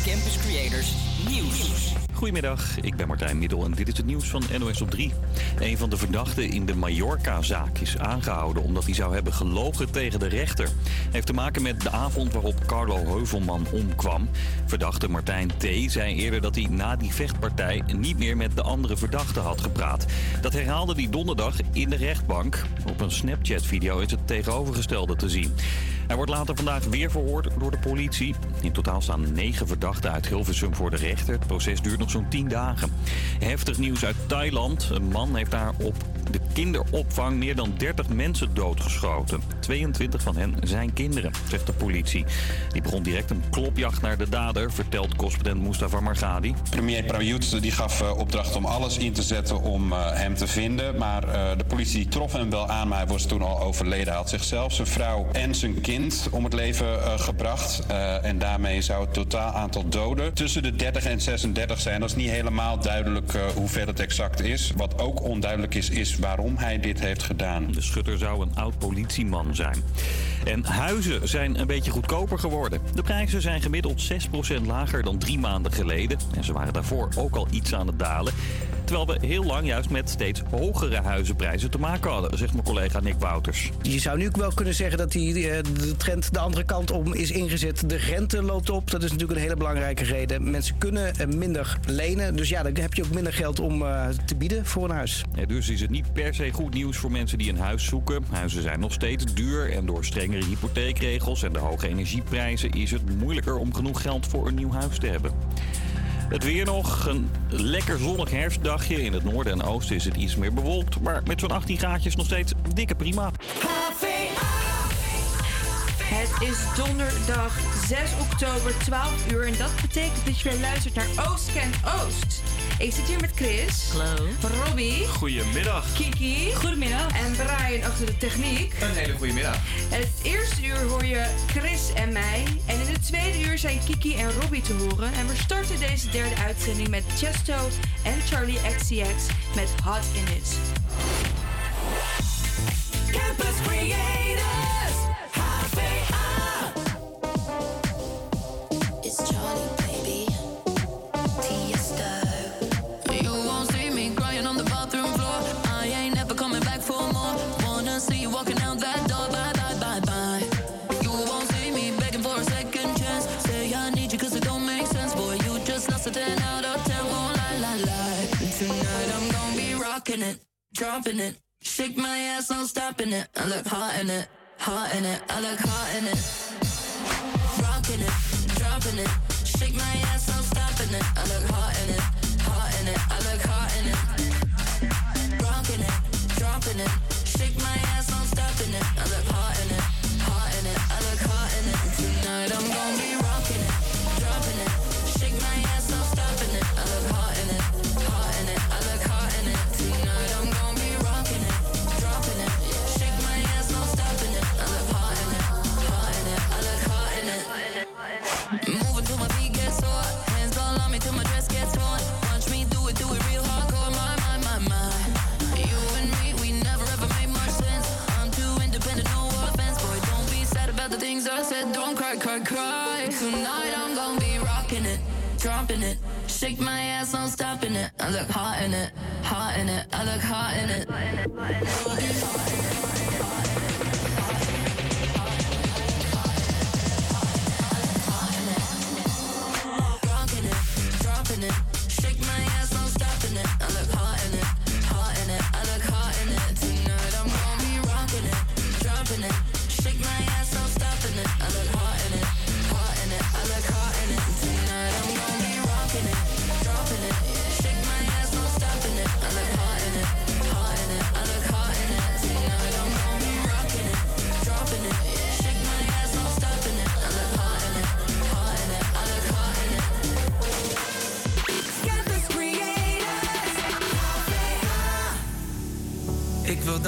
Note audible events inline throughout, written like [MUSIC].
Campus Creators Nieuws. Goedemiddag, ik ben Martijn Middel en dit is het nieuws van NOS op 3. Een van de verdachten in de Mallorca-zaak is aangehouden omdat hij zou hebben gelogen tegen de rechter. Heeft te maken met de avond waarop Carlo Heuvelman omkwam. Verdachte Martijn T. zei eerder dat hij na die vechtpartij niet meer met de andere verdachten had gepraat. Dat herhaalde hij donderdag in de rechtbank. Op een Snapchat-video is het tegenovergestelde te zien. Hij wordt later vandaag weer verhoord door de politie. In totaal staan negen verdachten uit Hilversum voor de rechter. Het proces duurt nog zo'n 10 dagen. Heftig nieuws uit Thailand. Een man heeft daar op de kinderopvang meer dan 30 mensen doodgeschoten. 22 van hen zijn kinderen, zegt de politie. Die begon direct een klopjacht naar de dader, vertelt correspondent Mustafa Margadi. Premier Prayut die gaf uh, opdracht om alles in te zetten om uh, hem te vinden. Maar uh, de politie trof hem wel aan, maar hij was toen al overleden. Hij had zichzelf, zijn vrouw en zijn kind om het leven gebracht. en daarmee zou het totaal aantal doden tussen de 30 en 36 zijn. Dat is niet helemaal duidelijk hoeveel het exact is. Wat ook onduidelijk is, is waarom hij dit heeft gedaan. De schutter zou een oud politieman zijn. En huizen zijn een beetje goedkoper geworden. De prijzen zijn gemiddeld 6% lager dan drie maanden geleden. En ze waren daarvoor ook al iets aan het dalen. Terwijl we heel lang juist met steeds hogere huizenprijzen te maken hadden, zegt mijn collega Nick Wouters. Je zou nu wel kunnen zeggen dat die, de trend de andere kant om is ingezet. De rente loopt op. Dat is natuurlijk een hele belangrijke reden. Mensen kunnen minder lenen. Dus ja, dan heb je ook minder geld om uh, te bieden voor een huis. Ja, dus is het niet per se goed nieuws voor mensen die een huis zoeken. Huizen zijn nog steeds duur en door strengere hypotheekregels en de hoge energieprijzen is het moeilijker om genoeg geld voor een nieuw huis te hebben. Het weer nog. Een lekker zonnig herfstdagje. In het noorden en oosten is het iets meer bewolkt. Maar met zo'n 18 graadjes nog steeds dikke prima. Het is donderdag 6 oktober, 12 uur. En dat betekent dat je weer luistert naar Oost Kent Oost. Ik zit hier met Chris. Hallo. Robbie. Goedemiddag. Kiki. Goedemiddag. En Brian achter de techniek. Een hele goede middag. Het eerste uur hoor je Chris en mij. En in het tweede uur zijn Kiki en Robbie te horen. En we starten deze derde uitzending met Chesto en Charlie XCX met Hot In It. Campus Creators, rocking it, dropping it. Shake my ass, no stopping it. I look hot in it, hot in it. I look hot in it. Rocking it, dropping it. Shake my ass, no stopping it. I look hot in it, hot in it. I look cry, cry, cry. Tonight I'm gonna be rocking it, dropping it. Shake my ass, no stopping it. I look hot in it, hot in it. I look hot in it. Rocking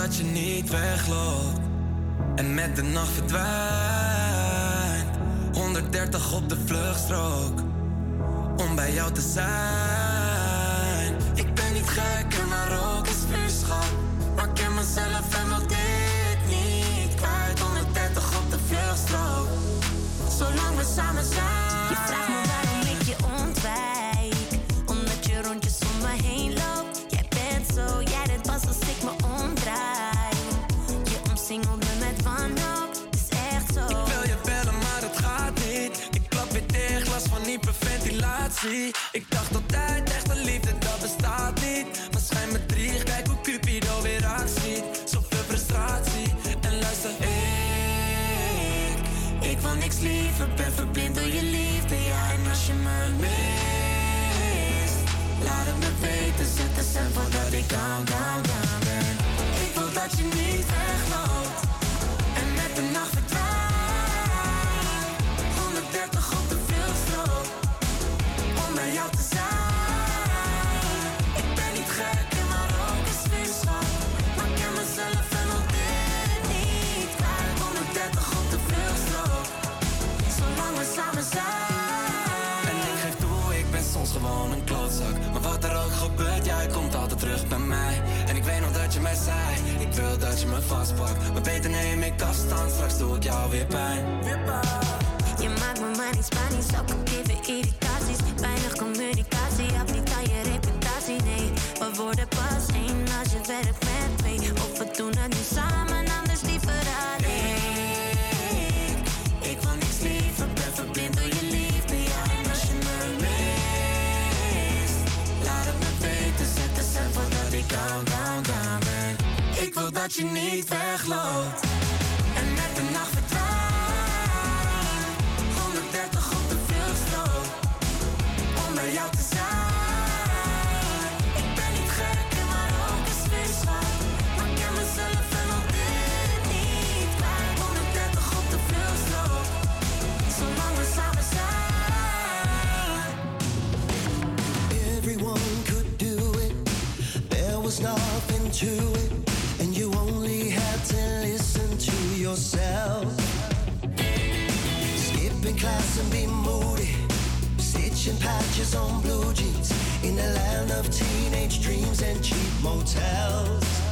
dat je niet wegloopt en met de nacht verdwijnt. 130 op de vluchtstrook om bij jou te zijn. Ik ben niet gek en maar ook is vuurschap. Maar ik ken mezelf Ik dacht altijd, echte liefde, dat bestaat niet. Maar schijn me drie, kijk hoe Cupido weer actie. Zoveel frustratie. En luister, ik, ik wil niks liever. Ben verblind door je liefde, ja. En als je me mist, laat het me weten. Zet de cent voordat ik down, down, down ben. Ik wil dat je niet wegloopt. En met de nacht gebeurt, jij komt altijd terug bij mij. En ik weet nog dat je mij zei, ik wil dat je me vastpakt. Maar beter neem ik afstand, straks doe ik jou weer pijn. Je maakt me maar niet Spanisch, ook geven irritaties. Weinig communicatie, heb niet aan je reputatie, nee. We worden pas één als je werkt met twee. Dat je niet wegloopt, en met de nacht verdwijnt. 130 op de vluchtstrook, om bij jou te zijn. Ik ben niet gek, en maar ook een switchschap. Maar ik ken mezelf en al dit niet kwijt. 130 op de vluchtstrook, zolang we samen zijn. Everyone could do it. There was nothing to it. Listen to yourself. Skipping class and be moody. Stitching patches on blue jeans. In a land of teenage dreams and cheap motels.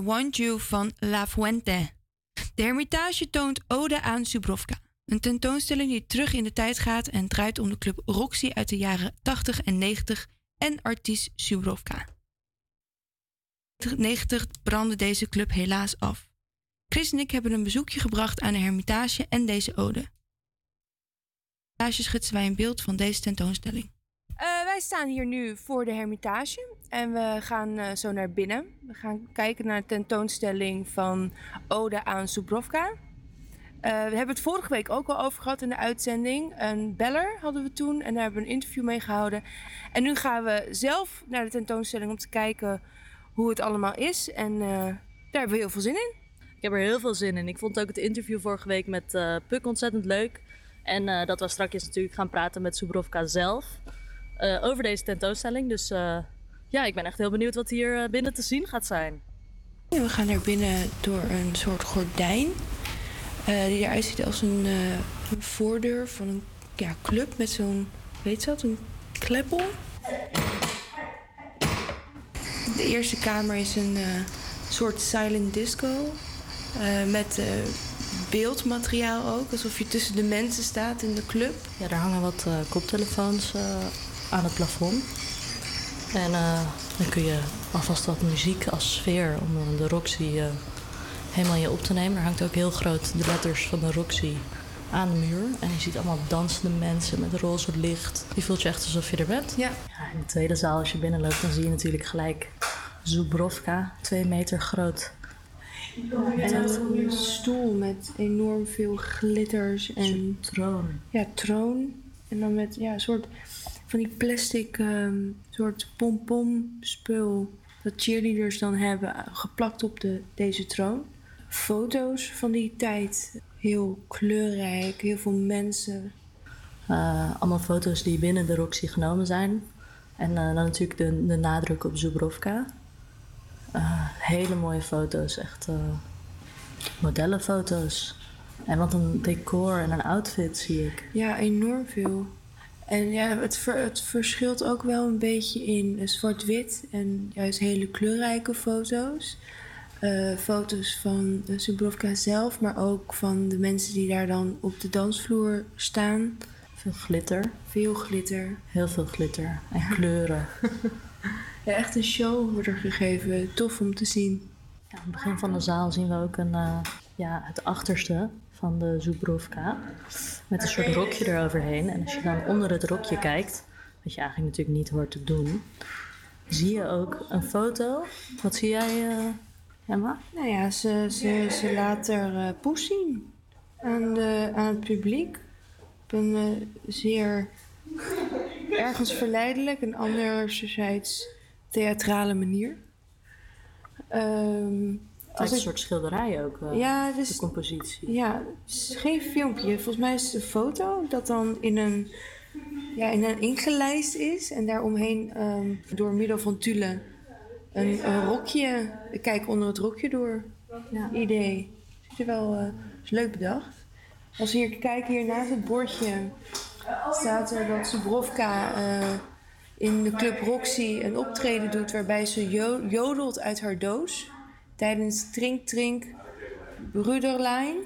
I Want You van La Fuente. De Hermitage toont Ode aan Subrovka. Een tentoonstelling die terug in de tijd gaat en draait om de club Roxy uit de jaren 80 en 90 en artiest Subrovka. In 90 brandde deze club helaas af. Chris en ik hebben een bezoekje gebracht aan de Hermitage en deze ode. Hermitage schetsen wij een beeld van deze tentoonstelling. Eh, wij staan hier nu voor de Hermitage en we gaan eh, zo naar binnen. We gaan kijken naar de tentoonstelling van Ode aan Subrovka. Eh, we hebben het vorige week ook al over gehad in de uitzending. Een beller hadden we toen en daar hebben we een interview mee gehouden. En nu gaan we zelf naar de tentoonstelling om te kijken hoe het allemaal is. En daar hebben we heel veel zin in. Ik heb er heel veel zin in. Ik vond ook het interview vorige week met Puk ontzettend leuk. En dat we straks natuurlijk gaan praten met Subrovka zelf over deze tentoonstelling. Dus eh, ja, ik ben echt heel benieuwd wat hier eh, binnen te zien gaat zijn. We gaan naar binnen door een soort gordijn. eh, die eruit ziet als een, eh, een voordeur van een ja, club met zo'n, weet je dat, een kleppel. De eerste kamer is een eh, soort silent disco. eh, met eh, beeldmateriaal ook, alsof je tussen de mensen staat in de club. Ja, daar hangen wat eh, koptelefoons eh, aan het plafond. En eh, dan kun je alvast wat muziek als sfeer om eh, de Roxy eh, helemaal in je op te nemen. Er hangt ook heel groot de letters van de Roxy aan de muur. En je ziet allemaal dansende mensen met roze licht. Je voelt je echt alsof je er bent. Ja. in de tweede zaal, als je binnenloopt, dan zie je natuurlijk gelijk Zubrovka. Twee meter groot. En een stoel met enorm veel glitters en... troon. Ja, troon. En dan met ja, een soort van die plastic ehm, soort pompom spul dat cheerleaders dan hebben eh, geplakt op de, deze troon. Foto's van die tijd. Heel kleurrijk, heel veel mensen. Eh, allemaal foto's die binnen de Roxy genomen zijn. En eh, dan natuurlijk de, de nadruk op Zubrovka. Hele mooie foto's, echt modellenfoto's. En wat een decor en een outfit zie ik. Ja, enorm veel. En ja, het, ver- het verschilt ook wel een beetje in eh, zwart-wit en juist hele kleurrijke foto's. Eh, foto's van uh, Zubrovka zelf, maar ook van de mensen die daar dan op de dansvloer staan. Veel glitter. Veel glitter. Heel veel glitter en kleuren. [LAUGHS] Ja, echt een show wordt er gegeven. Tof om te zien. Ja, aan het begin van de zaal zien we ook een, eh, ja, het achterste van de Zubrovka. Met een soort rokje eroverheen. En als je dan onder het rokje kijkt, wat je eigenlijk natuurlijk niet hoort te doen, zie je ook een foto. Wat zie jij, eh, Emma? Nou ja, ze, ze, ze laat er eh, poes zien aan, de, aan het publiek. Op een eh, zeer ergens verleidelijk en anderzijds theatrale manier. Ehm, Het is een soort schilderij ook, eh, Ja, dus- de compositie. Ja, is geen filmpje. Volgens mij is het een foto dat dan in een, ja, in een ingelijst is. En daaromheen ehm, door middel van tulle een, een rokje. Kijk onder het rokje door. Idee. Ziet er wel eh, is leuk bedacht. Als we hier kijken, hier naast het bordje staat er dat Zubrovka eh, in de Club Roxy een optreden doet waarbij ze jo- jodelt uit haar doos tijdens Trink Trink Bruderlijn.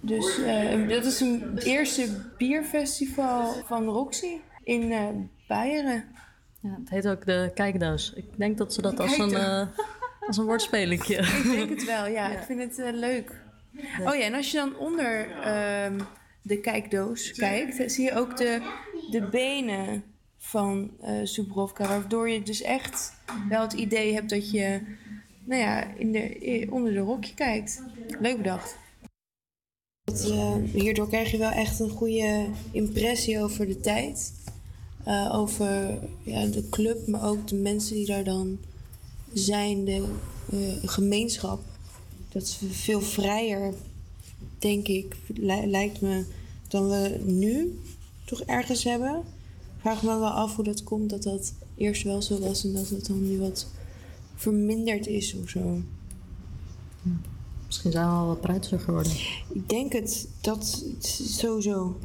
Dus eh, dat is een, het eerste bierfestival van Roxy in eh Beieren. Ja, het heet ook de kijkdoos. Ik denk dat ze dat als een, eh, als een woordspelletje. [LAUGHS] Ik denk het wel, ja. Ik vind het leuk. Oh ja, en als je dan onder ehm, de kijkdoos kijkt, zie je ook de, de benen van eh Zubrovka. Waardoor je dus echt wel het idee hebt dat je nou ja, in de, onder de rokje kijkt. Leuk bedacht. Eh, hierdoor krijg je wel echt een goede impressie over de tijd. Eh, over ja, de club, maar ook de mensen die daar dan zijn, de eh, gemeenschap. Dat is veel vrijer, denk ik, li- lijkt me, dan we nu toch ergens hebben. Ik vraag me wel af hoe dat komt, dat dat eerst wel zo was en dat het dan nu wat verminderd is of zo. Misschien zijn we wel wat pruitiger geworden. Ik denk het, dat sowieso.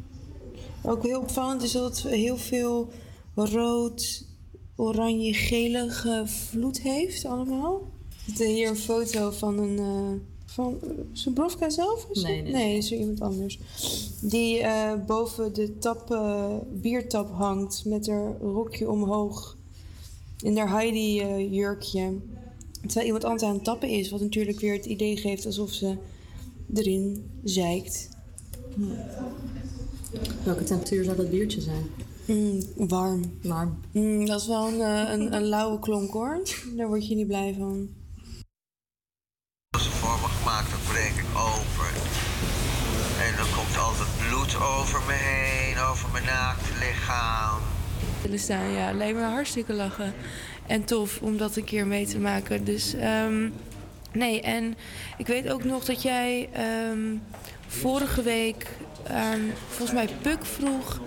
Ook heel opvallend is dat het heel veel rood, oranje, gelige vloed heeft allemaal. Er zit hier een foto van een... eh van Zubrovka zelf? Is Nee, nee, nee, is er iemand anders. Die eh, boven de tap, eh, biertap hangt met haar rokje omhoog. In haar Heidi-jurkje. Terwijl iemand anders aan het tappen is. Wat natuurlijk weer het idee geeft alsof ze erin zeikt. Welke temperatuur zou dat biertje zijn? Mm, warm. Warm. Mm, dat is wel een, eh, een, een lauwe klonk hoor. Daar word je niet blij van. Als ze voor me gemaakt, dan breek ik open. En dan komt al het bloed over me heen, over mijn naakte lichaam. Ja, alleen maar hartstikke lachen. En tof om dat een keer mee te maken. Dus ehm, nee, en ik weet ook nog dat jij ehm, vorige week aan, volgens mij Puk vroeg...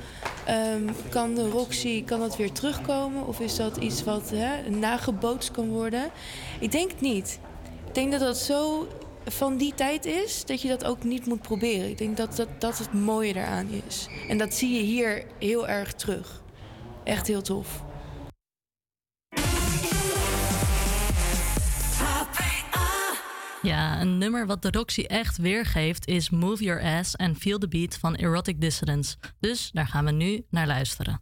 ehm, kan de Roxy, kan dat weer terugkomen? Of is dat iets wat hè, nagebootst kan worden? Ik denk het niet. Ik denk dat dat zo van die tijd is dat je dat ook niet moet proberen. Ik denk dat dat, dat het mooie daaraan is. En dat zie je hier heel erg terug. Echt heel tof. Ja, een nummer wat de Roxy echt weergeeft is Move Your Ass and Feel the Beat van Erotic Dissidents. Dus daar gaan we nu naar luisteren.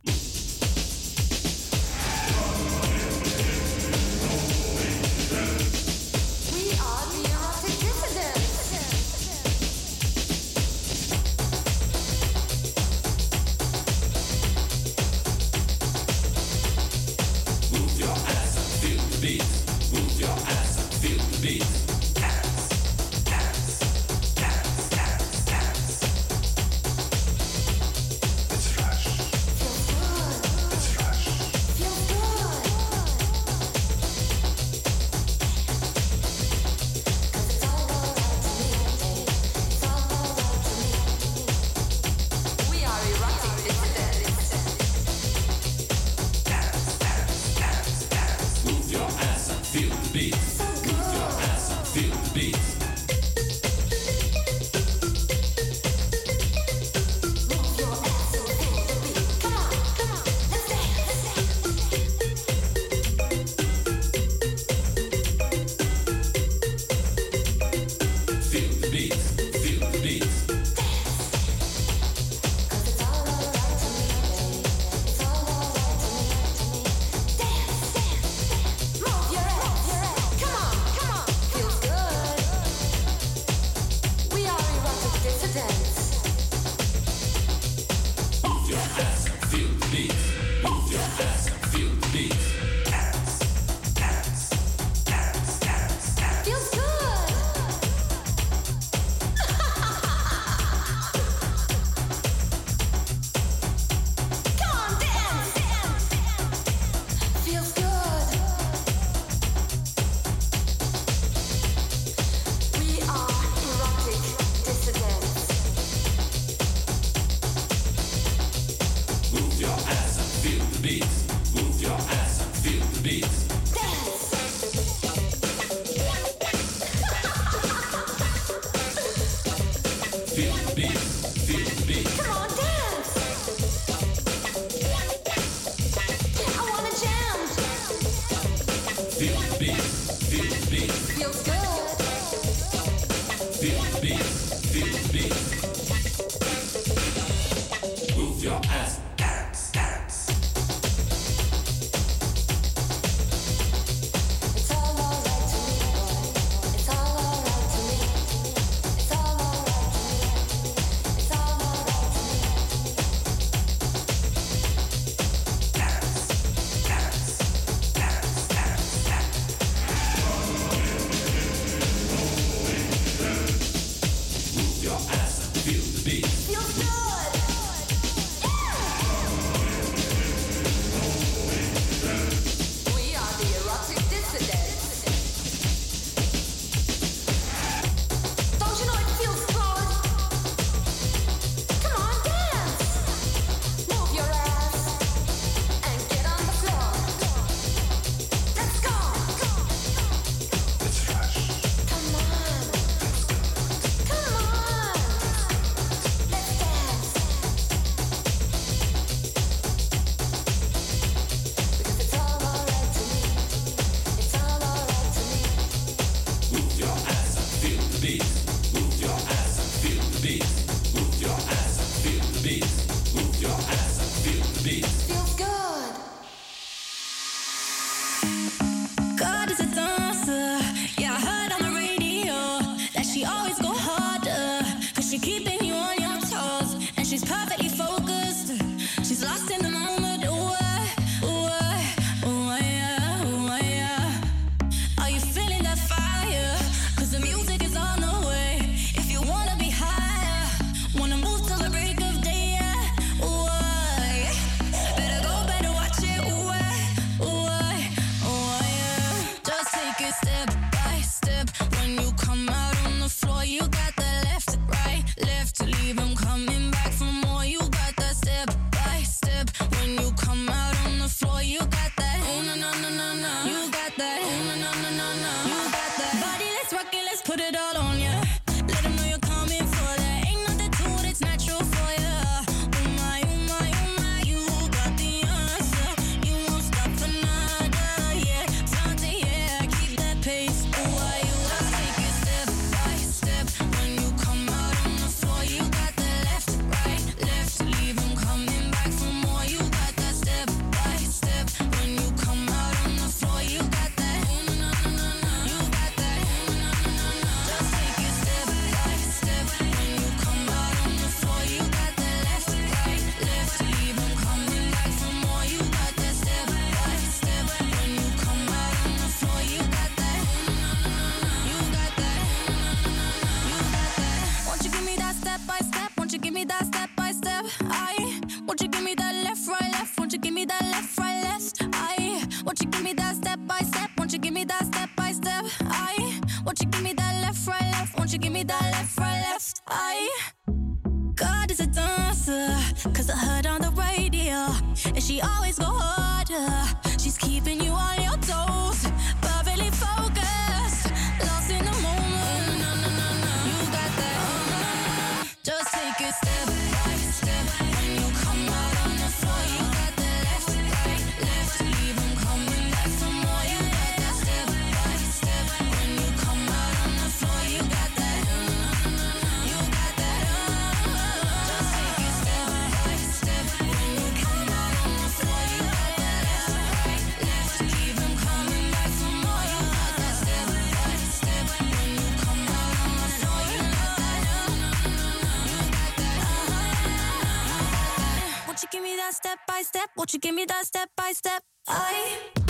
that step by step? Won't you give me that step by step? I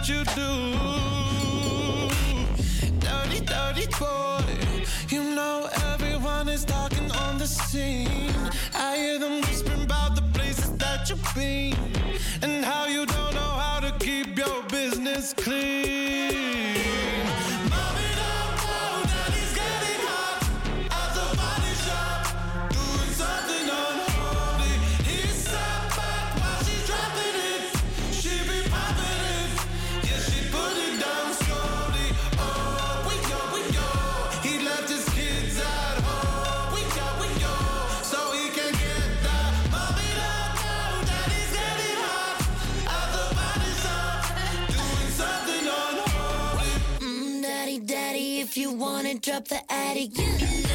that you do. Dirty, dirty boy. You know everyone is talking on the scene. I hear them whispering about the places that you've been and how you don't know how to keep your business clean. up the attic. you.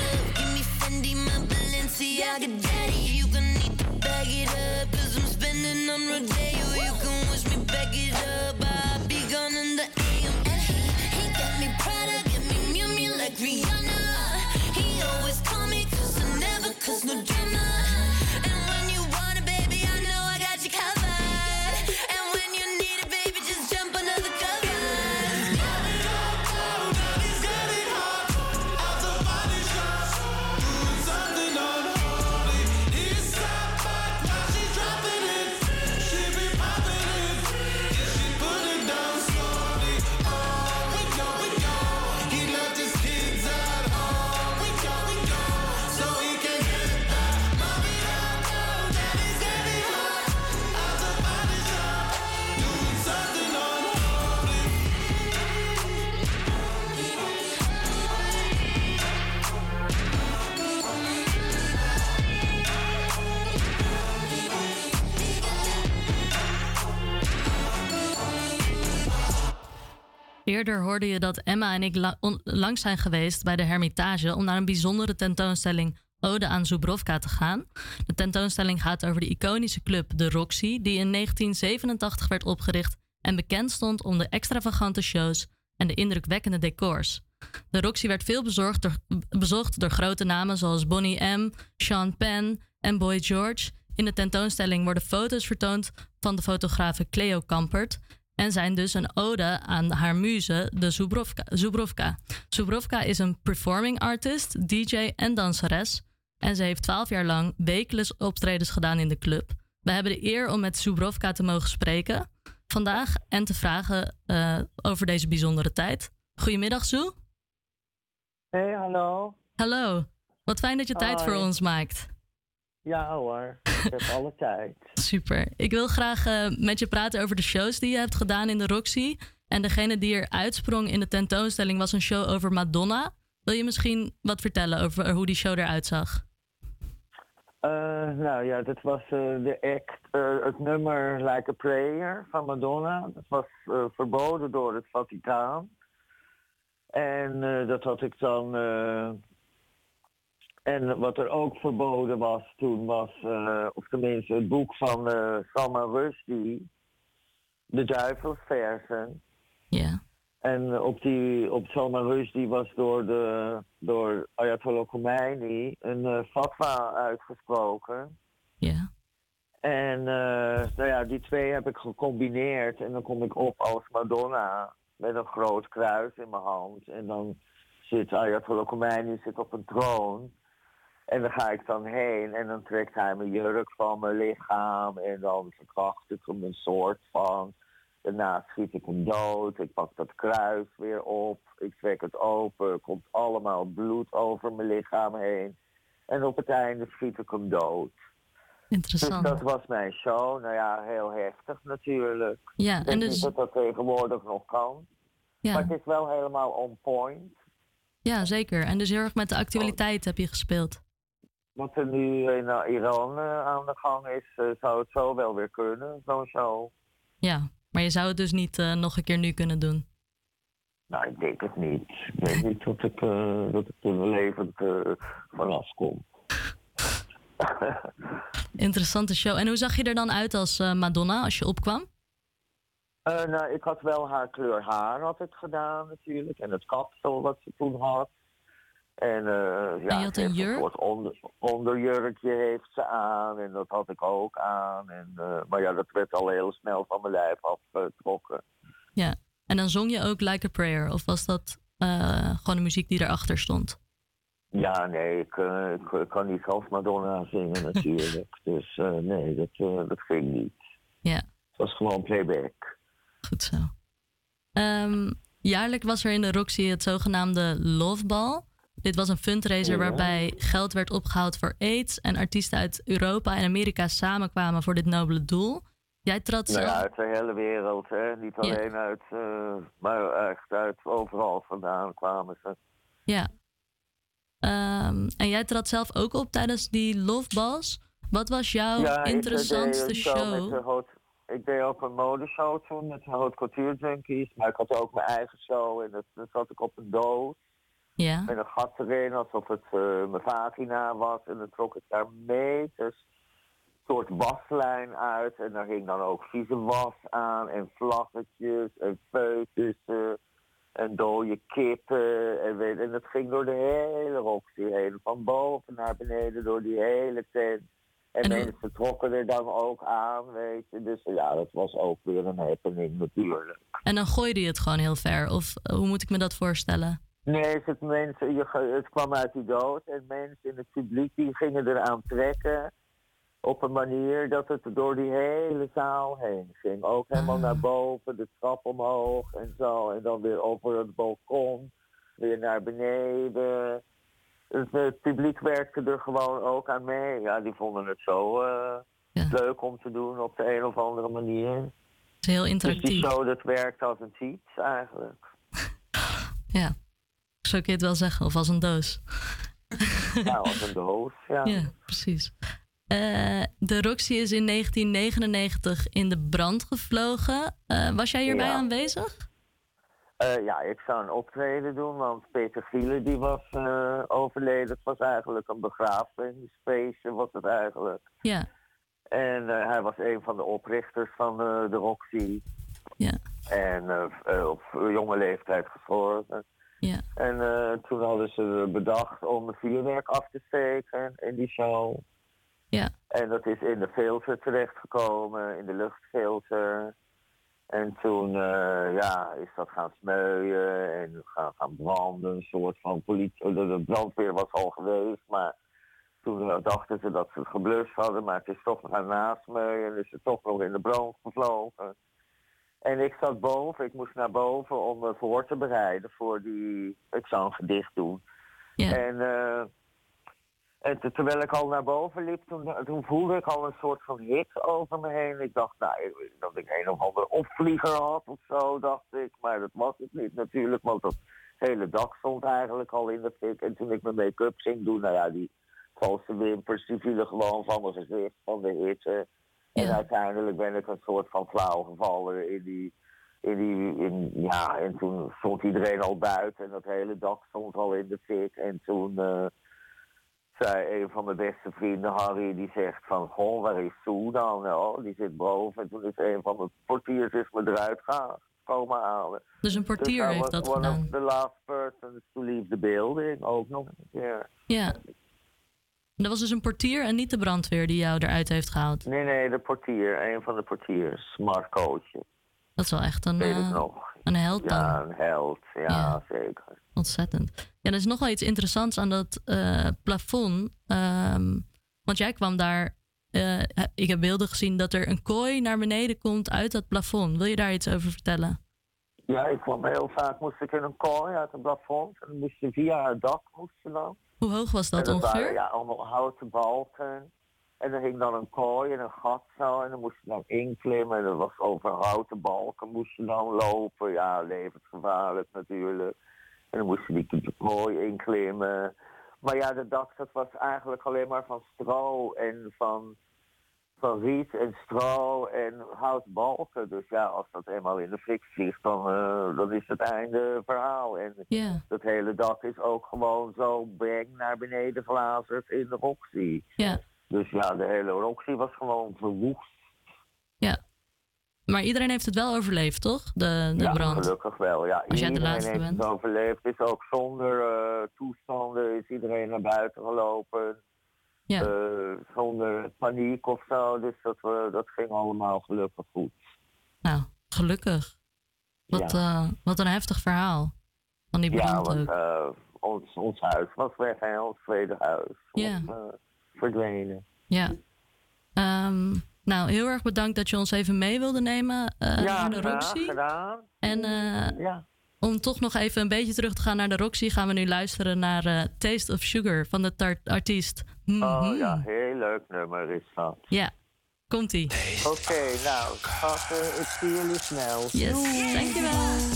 Eerder hoorde je dat Emma en ik la- langs zijn geweest bij de Hermitage om naar een bijzondere tentoonstelling Ode aan Zubrovka te gaan. De tentoonstelling gaat over de iconische club De Roxy, die in 1987 werd opgericht en bekend stond om de extravagante shows en de indrukwekkende decors. De Roxy werd veel bezocht door grote namen zoals Bonnie M, Sean Penn en Boy George. In de tentoonstelling worden foto's vertoond van de fotografe Cleo Kampert en zijn dus een ode aan haar muze, de Zubrovka. Zubrovka. Zubrovka is een performing artist, DJ en danseres. En ze heeft twaalf jaar lang wekelijks optredens gedaan in de club. We hebben de eer om met Zubrovka te mogen spreken vandaag en te vragen eh, over deze bijzondere tijd. Goedemiddag, Zoe. Hey, hallo. Hallo. Wat fijn dat je tijd voor ons maakt. Ja hoor, ik heb alle [LAUGHS] tijd. Super. Ik wil graag eh, met je praten over de shows die je hebt gedaan in de Roxy. En degene die er uitsprong in de tentoonstelling was een show over Madonna. Wil je misschien wat vertellen over hoe die show eruit zag? Eh, nou ja, dat was eh, de act, het nummer Like a Prayer van Madonna. Dat was verboden door het Vaticaan. En dat had ik dan. En wat er ook verboden was toen was, eh, of tenminste het boek van eh Salman Rushdie, De Duivelsversen. Ja. En op, die, op Salman Rushdie was door, de, door Ayatollah Khomeini een eh, fatwa uitgesproken. Ja. En nou ja, die twee heb ik gecombineerd en dan kom ik op als Madonna met een groot kruis in mijn hand. En dan zit Ayatollah Khomeini zit op een troon. En dan ga ik dan heen en dan trekt hij mijn jurk van mijn lichaam en dan verkracht ik hem een soort van. Daarna schiet ik hem dood, ik pak dat kruis weer op, ik trek het open, er komt allemaal bloed over mijn lichaam heen. En op het einde schiet ik hem dood. Interessant. Dus dat was mijn show. Nou ja, heel heftig natuurlijk. Ja, en dus- dat dat tegenwoordig nog kan. Ja. Maar het is wel helemaal on point. Ja, zeker. En dus heel erg met de actualiteit heb je gespeeld. Wat er nu in Iran eh, aan de gang is, eh, zou het zo wel weer kunnen, zo'n show. Ja, maar je zou het dus niet eh, nog een keer nu kunnen doen. Nou, ik denk het niet. Ik denk niet dat ik, eh, dat ik er levend eh, vanaf kom. [LAUGHS] Interessante show. En hoe zag je er dan uit als Madonna als je opkwam? Nou, ik had wel haar kleur haar had ik gedaan natuurlijk. En het kapsel wat ze toen had. En, eh ja, En een jurk? soort onder, onderjurkje heeft ze aan en dat had ik ook aan. En, eh, maar ja, dat werd al heel snel van mijn lijf afgetrokken. Ja. En dan zong je ook Like a Prayer? Of was dat eh, gewoon de muziek die erachter stond? Ja, nee, ik, ik, ik kan niet als Madonna zingen natuurlijk. [LAUGHS] dus nee, dat, dat ging niet. Ja. Het was gewoon playback. Goed zo. Ehm, jaarlijk was er in de Roxy het zogenaamde Love Ball. Dit was een fundraiser Ja. waarbij geld werd opgehaald voor AIDS en artiesten uit Europa en Amerika samenkwamen voor dit nobele doel. Jij trad Nou zelf... ja, uit de hele wereld, hè. Niet alleen uit, eh, maar echt uit overal vandaan kwamen ze. Ja. Ehm, en jij trad zelf ook op tijdens die Love Balls. Wat was jouw ja, ik, eh, interessantste deed show met ik deed ook een modeshow toen met de Haute Couture Junkies. Maar ik had ook mijn eigen show en dat, dat zat ik op een doos. Ja. Met een gat erin, alsof het eh, mijn vagina was. En dan trok ik daar meters soort waslijn uit. En daar hing dan ook vieze was aan. En vlaggetjes en foetussen. En dode kippen. En, weet, en het ging door de hele Roxy heen. Van boven naar beneden door die hele tent. En, mensen trokken er dan ook aan, weet je. Dus ja, dat was ook weer een happening natuurlijk. En dan gooide je het gewoon heel ver. Of eh, hoe moet ik me dat voorstellen? Nee, het, mensen, je, het kwam uit die dood en mensen in het publiek die gingen eraan trekken op een manier dat het door die hele zaal heen ging. Ook helemaal naar boven, de trap omhoog en zo. En dan weer over het balkon, weer naar beneden. Het, het publiek werkte er gewoon ook aan mee. Ja, die vonden het zo eh, leuk om te doen op de een of andere manier. Het is heel Dus interactief. die show, dat werkt als een fiets eigenlijk. Ja. Zo kun je het wel zeggen. Of als een doos. Ja, als een doos, ja. Ja, precies. Eh, de Roxy is in 1999 in de brand gevlogen. Eh, was jij hierbij Ja. aanwezig? Eh, ja, ik zou een optreden doen, want Peter Gielen die was overleden. Het was eigenlijk een begrafenisfeestje, was het eigenlijk. Ja. En hij was een van de oprichters van de Roxy. Ja. En op jonge leeftijd gestorven. Ja. En eh, toen hadden ze bedacht om een vuurwerk af te steken in die show. Ja. En dat is in de filter terechtgekomen, in de luchtfilter. En toen eh, ja, is dat gaan smeuien en gaan, gaan branden. Een soort van politie. De, de brandweer was al geweest, maar toen dachten ze dat ze het geblust hadden. Maar het is toch gaan nasmeuien en is het toch nog in de brand gevlogen. En ik zat boven, ik moest naar boven om me voor te bereiden voor die. Ik zou een gedicht doen. En, eh, en te- terwijl ik al naar boven liep, toen, toen voelde ik al een soort van hit over me heen. Ik dacht, nou, dat ik een of andere opvlieger had of zo, dacht ik. Maar dat was het niet natuurlijk, want dat hele dak stond eigenlijk al in de fik. En toen ik mijn make-up ging doen, nou ja, die valse wimpers, die vielen gewoon van mijn gezicht, van de hitte. En uiteindelijk ben ik een soort van flauw gevallen in die, in die, in, ja, en toen stond iedereen al buiten en dat hele dak stond al in de fik. En toen eh, zei een van mijn beste vrienden, Harry, die zegt van, goh, waar is Sue dan? Oh, die zit boven. En toen is een van de portiers is me eruit gaan, komen halen. Dus een portier I heeft dat one gedaan. of the last persons to leave the building, ook nog een keer. Ja. Dat was dus een portier en niet de brandweer die jou eruit heeft gehaald. Nee, nee, de portier, een van de portiers, smart coachje. Dat is wel echt een, Weet eh, nog. een held dan. Ja, een held, ja, zeker. Ontzettend. Ja, er is nog wel iets interessants aan dat eh, plafond. Ehm, want jij kwam daar. eh, ik heb beelden gezien dat er een kooi naar beneden komt uit dat plafond. Wil je daar iets over vertellen? Ja, ik kwam heel vaak, moest ik in een kooi uit het plafond. En dan moest je via het dak, moest je dan. Hoe hoog was dat dat ongeveer? waren ja, allemaal houten balken. En er hing dan een kooi en een gat zo. En dan moest je dan inklimmen. En dat was over houten balken moest je dan lopen. Ja, levensgevaarlijk natuurlijk. En dan moest je die, die kooi inklimmen. Maar ja, de dak dat was eigenlijk alleen maar van stro en van, van riet en stro en houtbalken. Dus ja, als dat eenmaal in de fik vliegt, dan, eh, dan is het einde verhaal. En dat hele dak is ook gewoon zo bang naar beneden glazerd in de Roxy. Ja. Dus ja, de hele Roxy was gewoon verwoest. Ja. Maar iedereen heeft het wel overleefd, toch? De, de ja, brand. gelukkig wel. Ja, Als jij de iedereen laatste heeft bent. het overleefd. Is ook zonder eh, toestanden iedereen naar buiten gelopen. Ja. Eh, zonder paniek of zo. Dus dat, we, dat ging allemaal gelukkig goed. Nou, gelukkig. Wat, eh, wat een heftig verhaal. Van die Ja, brand want ook. eh, ons, ons huis was weg en ons tweede huis Ja. was eh, verdwenen. Ja. Ehm, nou, heel erg bedankt dat je ons even mee wilde nemen eh, ja, naar de Roxy. gedaan. En eh, Ja. Om toch nog even een beetje terug te gaan naar de Roxy, gaan we nu luisteren naar eh, Taste of Sugar van de artiest. Oh Mhm. ja, heel leuk nummer is dat. Ja, komt-ie. Oké, nou, schatten, ik zie jullie snel. Yes, dankjewel.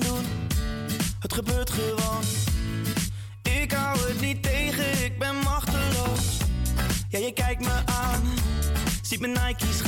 Doen, het gebeurt gewoon. Ik hou het niet tegen, ik ben machteloos. Ja, je kijkt me aan, ziet mijn Nike's.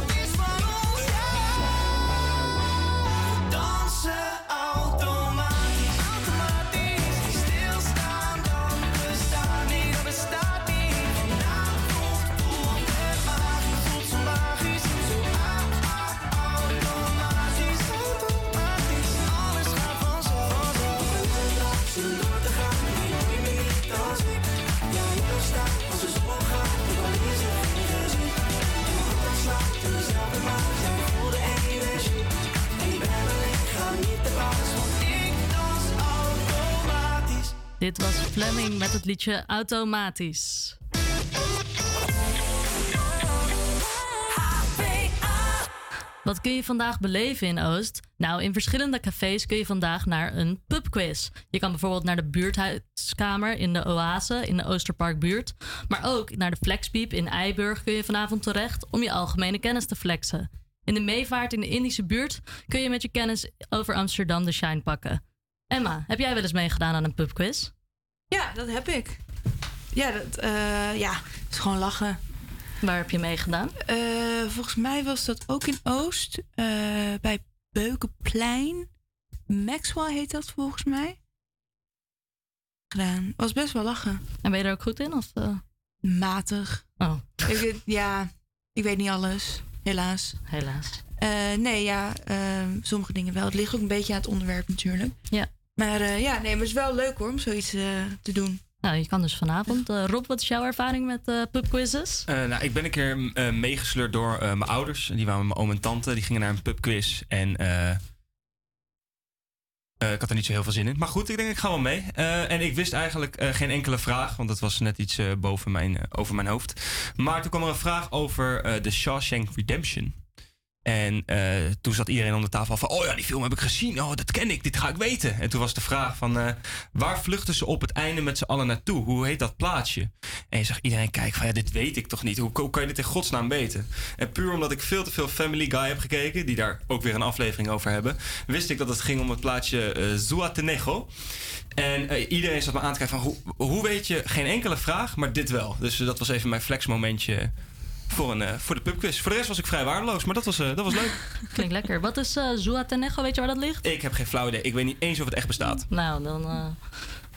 Dit was Fleming met het liedje Automatisch. Wat kun je vandaag beleven in Oost? Nou, in verschillende cafés kun je vandaag naar een pubquiz. Je kan bijvoorbeeld naar de buurthuiskamer in de Oase in de Oosterparkbuurt. Maar ook naar de Flexpiep in Eiburg kun je vanavond terecht om je algemene kennis te flexen. In de meevaart in de Indische buurt kun je met je kennis over Amsterdam de shine pakken. Emma, heb jij wel eens meegedaan aan een pubquiz? Ja, dat heb ik. Ja, dat eh, ja, is gewoon lachen. Waar heb je meegedaan? Eh, volgens mij was dat ook in Oost, eh, bij Beukenplein. Maxwell heet dat volgens mij. Gedaan. Was best wel lachen. En ben je er ook goed in? Of? Matig. Oh. Ik, ja, ik weet niet alles, helaas. Helaas. Eh, nee, ja, ehm, sommige dingen wel. Het ligt ook een beetje aan het onderwerp natuurlijk. Ja. Maar eh, ja, nee, maar het is wel leuk hoor om zoiets eh, te doen. Nou, je kan dus vanavond. Eh, Rob, wat is jouw ervaring met eh pubquizzes? Eh, nou, ik ben een keer eh, meegesleurd door eh, mijn ouders. Die waren met mijn oom en tante. Die gingen naar een pubquiz. En eh, eh, ik had er niet zo heel veel zin in. Maar goed, ik denk ik ga wel mee. Eh, en ik wist eigenlijk eh, geen enkele vraag. Want dat was net iets eh, boven mijn, eh, over mijn hoofd. Maar toen kwam er een vraag over eh The Shawshank Redemption. En eh, toen zat iedereen om de tafel van... Oh ja, die film heb ik gezien. Oh, dat ken ik. Dit ga ik weten. En toen was de vraag van... eh, waar vluchten ze op het einde met z'n allen naartoe? Hoe heet dat plaatsje? En je zag iedereen kijken van... Ja, dit weet ik toch niet? Hoe, hoe kan je dit in godsnaam weten? En puur omdat ik veel te veel Family Guy heb gekeken... die daar ook weer een aflevering over hebben... wist ik dat het ging om het plaatsje eh Zuatenejo. En iedereen zat me aan te kijken van... Hoe, hoe weet je geen enkele vraag, maar dit wel? Dus dat was even mijn flexmomentje... Voor, een, eh, voor de pubquiz. Voor de rest was ik vrij waardeloos, maar dat was, eh, dat was leuk. [LAUGHS] Klinkt lekker. Wat is uh, Zuatenejo? Weet je waar dat ligt? Ik heb geen flauw idee. Ik weet niet eens of het echt bestaat. Nou, dan eh,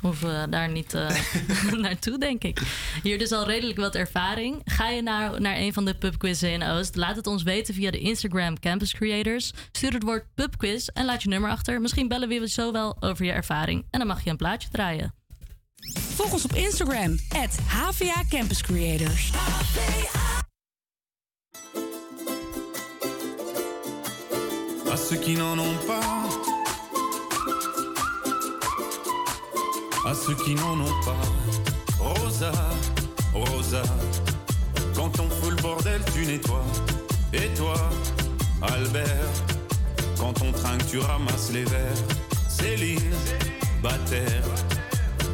hoeven we daar niet eh, [LAUGHS] [LAUGHS] naartoe, denk ik. Hier dus al redelijk wat ervaring. Ga je nou naar een van de pubquizzen in Oost? Laat het ons weten via de Instagram Campus Creators. Stuur het woord pubquiz en laat je nummer achter. Misschien bellen we je zo wel over je ervaring. En dan mag je een plaatje draaien. Volg ons op Instagram, at HVA Campus Creators. À ceux qui n'en ont pas, à ceux qui n'en ont pas. Rosa, Rosa, quand on fout le bordel, tu nettoies. Et toi, Albert, quand on trinque, tu ramasses les verres. Céline, Bataire,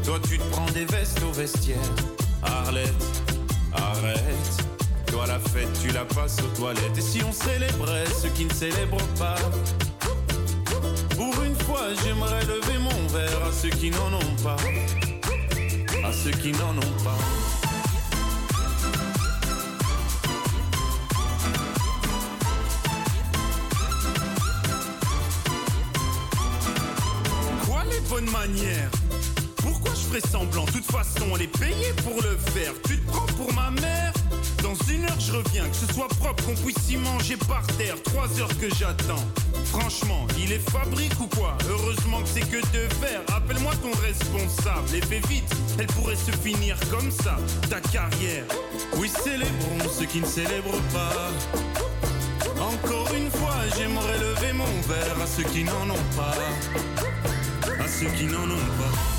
toi tu te prends des vestes au vestiaire. Arlette, arrête. Toi la fête, tu la passes aux toilettes. Et si on célébrait ceux qui ne célèbrent pas? Pour une fois, j'aimerais lever mon verre à ceux qui n'en ont pas. À ceux qui n'en ont pas. Quoi les bonnes manières? Pourquoi je ferais semblant? De toute façon, on est payé pour le faire. Tu te prends pour ma mère Dans une heure, je reviens. Que ce soit propre, qu'on puisse y manger par terre. Trois heures que j'attends. Franchement, il est fabrique ou quoi? Heureusement que c'est que de verre. Appelle-moi ton responsable et fais vite. Elle pourrait se finir comme ça, ta carrière. Oui, célébrons ceux qui ne célèbrent pas. Encore une fois, j'aimerais lever mon verre à ceux qui n'en ont pas. À ceux qui n'en ont pas.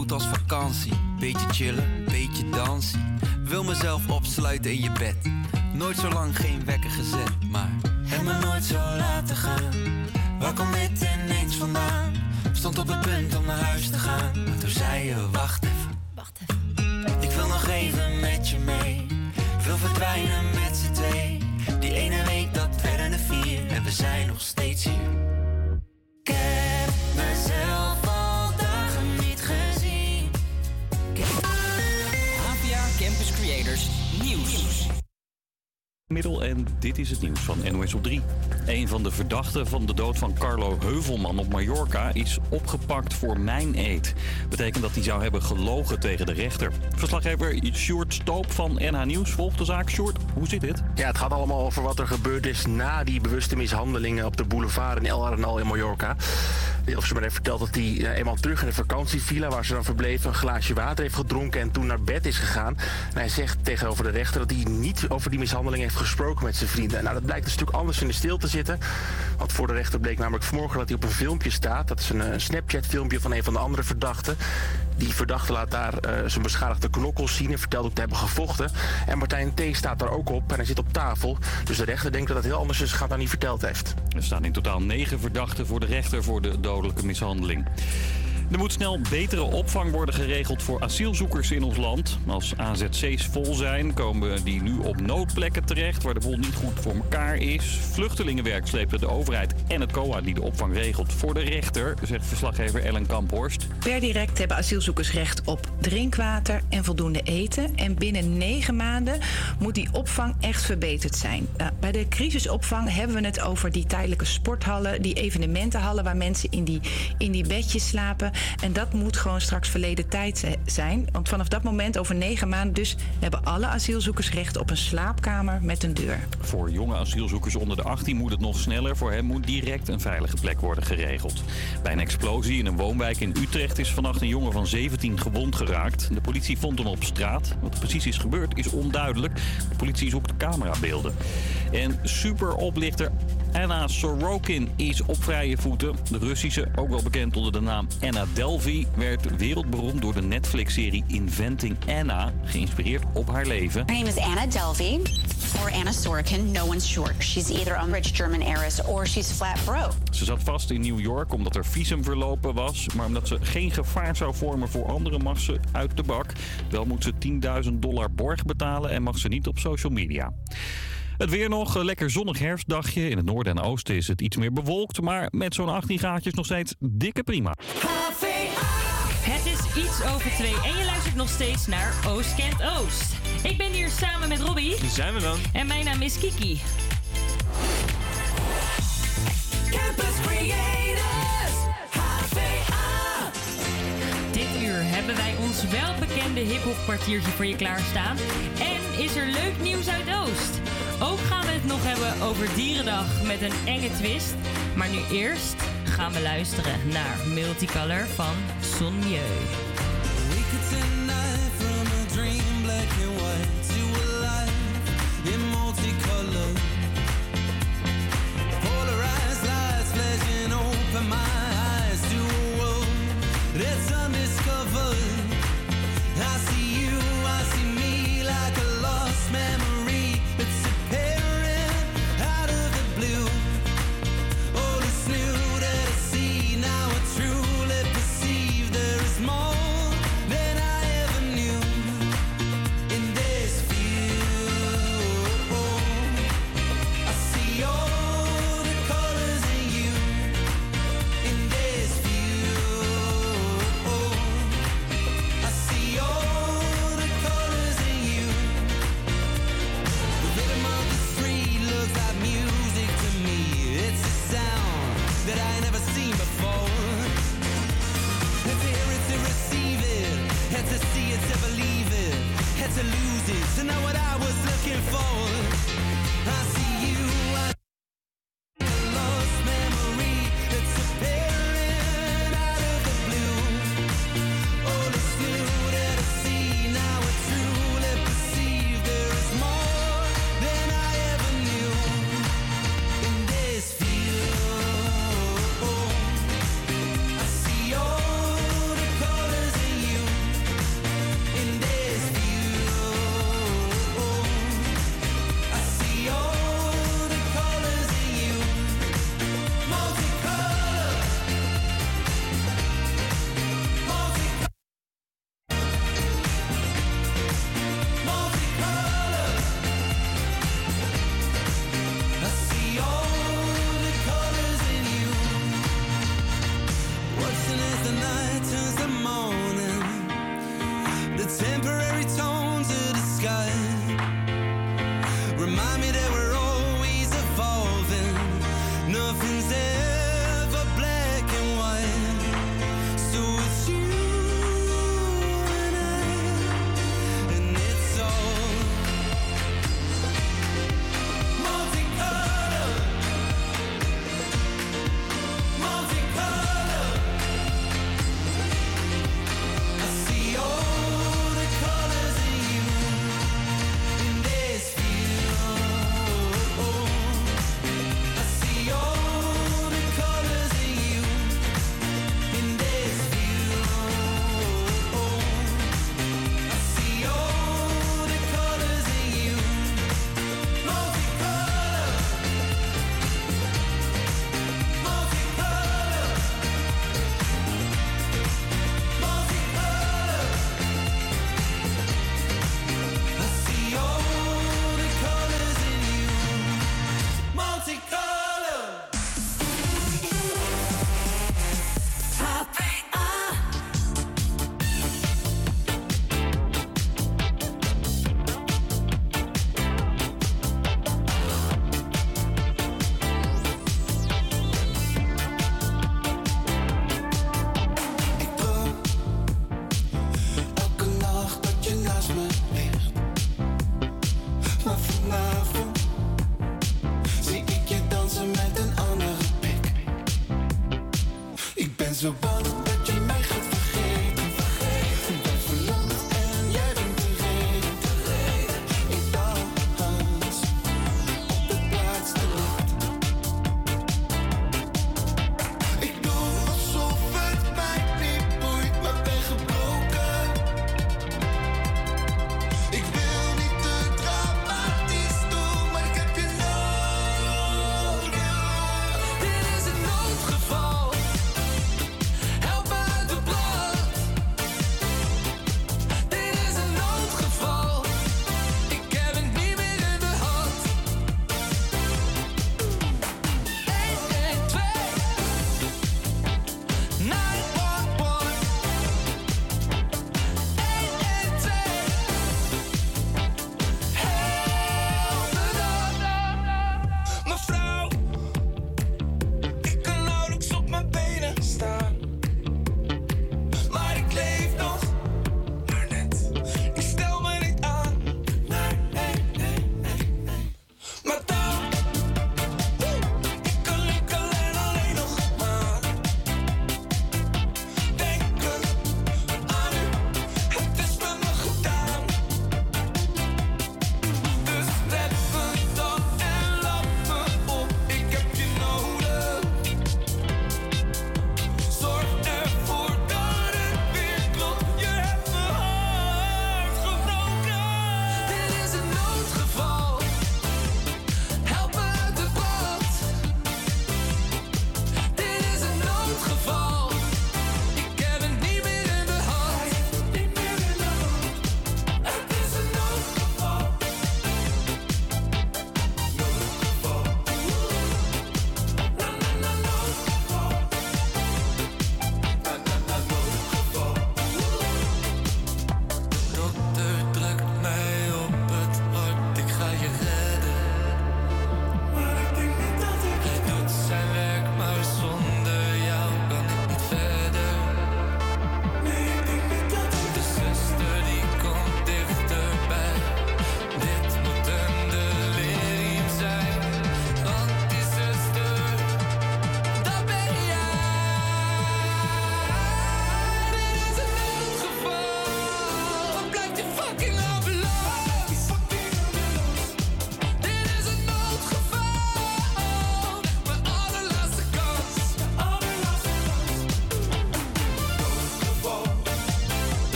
Voelt als vakantie. Beetje chillen, beetje dansen. Wil mezelf opsluiten in je bed. Nooit zo lang geen wekker gezet, maar heb me nooit zo laten gaan. Waar komt dit ineens vandaan? Stond op het punt om naar huis te gaan. Maar toen zei je, wacht even. Middel en dit is het nieuws van NOS op 3. Een van de verdachten van de dood van Carlo Heuvelman op Mallorca is opgepakt voor mijn-eed. Betekent dat hij zou hebben gelogen tegen de rechter. Verslaggever Sjoerd Stoop van NH Nieuws volgt de zaak. Sjoerd, hoe zit dit? Ja, het gaat allemaal over wat er gebeurd is na die bewuste mishandelingen op de boulevard in El Arenal in Mallorca. De Officer heeft verteld dat hij eh, eenmaal terug in de vakantievilla waar ze dan verbleven een glaasje water heeft gedronken en toen naar bed is gegaan. En hij zegt tegenover de rechter dat hij niet over die mishandeling heeft gesproken met zijn vrienden. Nou, dat blijkt een stuk anders in de stil te zitten. Want voor de rechter bleek namelijk vanmorgen dat hij op een filmpje staat. Dat is een, eh, Snapchat-filmpje van een van de andere verdachten. Die verdachte laat daar eh, zijn beschadigde knokkels zien en vertelt ook te hebben gevochten. En Martijn T. staat daar ook op en hij zit op tafel. Dus de rechter denkt dat het heel anders is gegaan dan hij verteld heeft. Er staan in totaal negen verdachten voor de rechter voor de dodelijke mishandeling. Er moet snel betere opvang worden geregeld voor asielzoekers in ons land. Als AZC's vol zijn, komen die nu op noodplekken terecht... waar de boel niet goed voor elkaar is. Vluchtelingenwerk slepen de overheid en het COA die de opvang regelt voor de rechter... zegt verslaggever Ellen Kamphorst. Per direct hebben asielzoekers recht op drinkwater en voldoende eten. En binnen negen maanden moet die opvang echt verbeterd zijn. Nou, bij de crisisopvang hebben we het over die tijdelijke sporthallen, die evenementenhallen waar mensen in die, in die bedjes slapen. En dat moet gewoon straks verleden tijd zijn. Want vanaf dat moment, over negen maanden, dus hebben alle asielzoekers recht op een slaapkamer met een deur. Voor jonge asielzoekers onder de 18 moet het nog sneller. Voor hen moet direct een veilige plek worden geregeld. Bij een explosie in een woonwijk in Utrecht is vannacht een jongen van 17 gewond geraakt. De politie vond hem op straat. Wat precies is gebeurd is onduidelijk. De politie zoekt camerabeelden. En superoplichter Anna Sorokin is op vrije voeten. De Russische, ook wel bekend onder de naam Anna Delvey, werd wereldberoemd door de Netflix-serie Inventing Anna, geïnspireerd op haar leven. Her name is Anna Delvey or Anna Sorokin. No one's sure. She's either a rich German heiress or she's flat broke. Ze zat vast in New York omdat er visum verlopen was. Maar omdat ze geen gevaar zou vormen voor anderen mag ze uit de bak. Wel moet ze 10.000 dollar borg betalen en mag ze niet op social media. Het weer nog, een lekker zonnig herfstdagje. In het noorden en oosten is het iets meer bewolkt. Maar met zo'n 18 graadjes nog steeds dikke prima. Het is iets over twee en je luistert nog steeds naar Oost Kent Oost. Ik ben hier samen met Robbie. Hier zijn we dan. En mijn naam is Kiki. Campus Creators, HVA. Dit uur hebben wij ons welbekende hip-hop kwartiertje voor je klaarstaan. En is er leuk nieuws uit Oost. Ook gaan we het nog hebben over Dierendag met een enge twist. Maar nu eerst gaan we luisteren naar Multicolor van Son Mieu.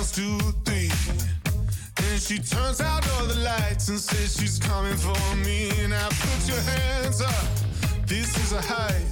And counts to three. And she turns out all the lights and says she's coming for me. Now put your hands up, this is a heist.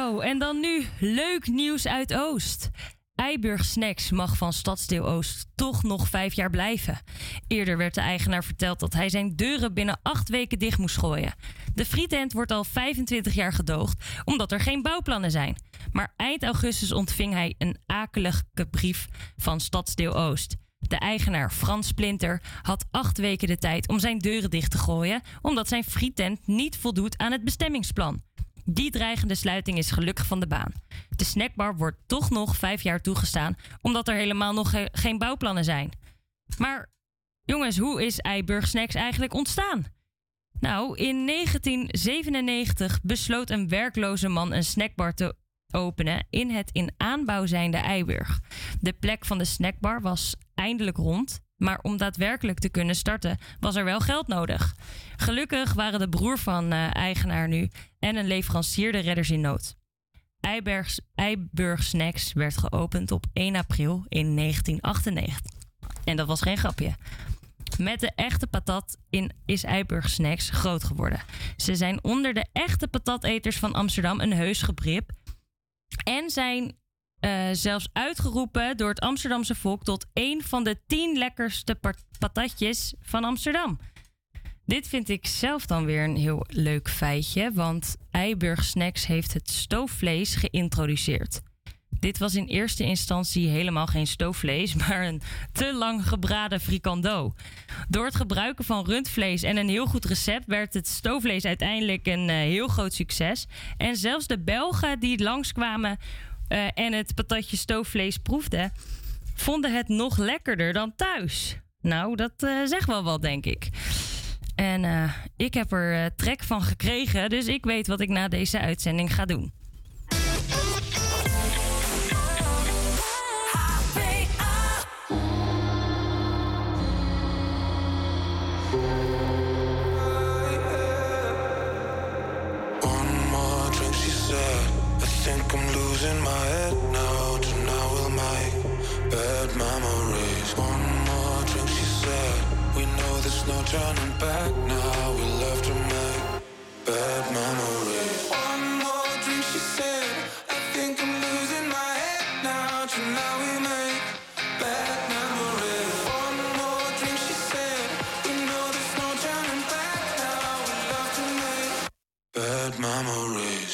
En dan nu leuk nieuws uit Oost. Eiburg Snacks mag van Stadsdeel Oost toch nog vijf jaar blijven. Eerder werd de eigenaar verteld dat hij zijn deuren binnen acht weken dicht moest gooien. De frietent wordt al 25 jaar gedoogd omdat er geen bouwplannen zijn. Maar eind augustus ontving hij een akelige brief van Stadsdeel Oost. De eigenaar Frans Splinter had acht weken de tijd om zijn deuren dicht te gooien, omdat zijn frietent niet voldoet aan het bestemmingsplan. Die dreigende sluiting is gelukkig van de baan. De snackbar wordt toch nog vijf jaar toegestaan, omdat er helemaal nog ge- geen bouwplannen zijn. Maar jongens, hoe is Eiburg Snacks eigenlijk ontstaan? Nou, in 1997 besloot een werkloze man een snackbar te openen in het in aanbouw zijnde Eiburg. De plek van de snackbar was eindelijk rond, maar om daadwerkelijk te kunnen starten was er wel geld nodig. Gelukkig waren de broer van eh, eigenaar nu en een leverancier de redders in nood. Eibergs, Eiburg Snacks werd geopend op 1 april in 1998. En dat was geen grapje. Met de echte patat in is Eiburg Snacks groot geworden. Ze zijn onder de echte patateters van Amsterdam een heus gebrip. En zijn eh, zelfs uitgeroepen door het Amsterdamse volk tot een van de tien lekkerste pa- patatjes van Amsterdam. Dit vind ik zelf dan weer een heel leuk feitje, want Eiburg Snacks heeft het stoofvlees geïntroduceerd. Dit was in eerste instantie helemaal geen stoofvlees, [LAUGHS] maar een te lang gebraden frikando. Door het gebruiken van rundvlees en een heel goed recept werd het stoofvlees uiteindelijk een eh, heel groot succes. En zelfs de Belgen die langskwamen eh, en het patatje stoofvlees proefden, vonden het nog lekkerder dan thuis. Nou, dat uh, zegt wel wat, denk ik. En eh, ik heb er trek van gekregen, dus ik weet wat ik na deze uitzending ga doen. no turning back now. We love to make bad memories. One more drink, she said. I think I'm losing my head now. Tonight we make bad memories. One more drink, she said. Know there's no turning back now. We love to make bad memories.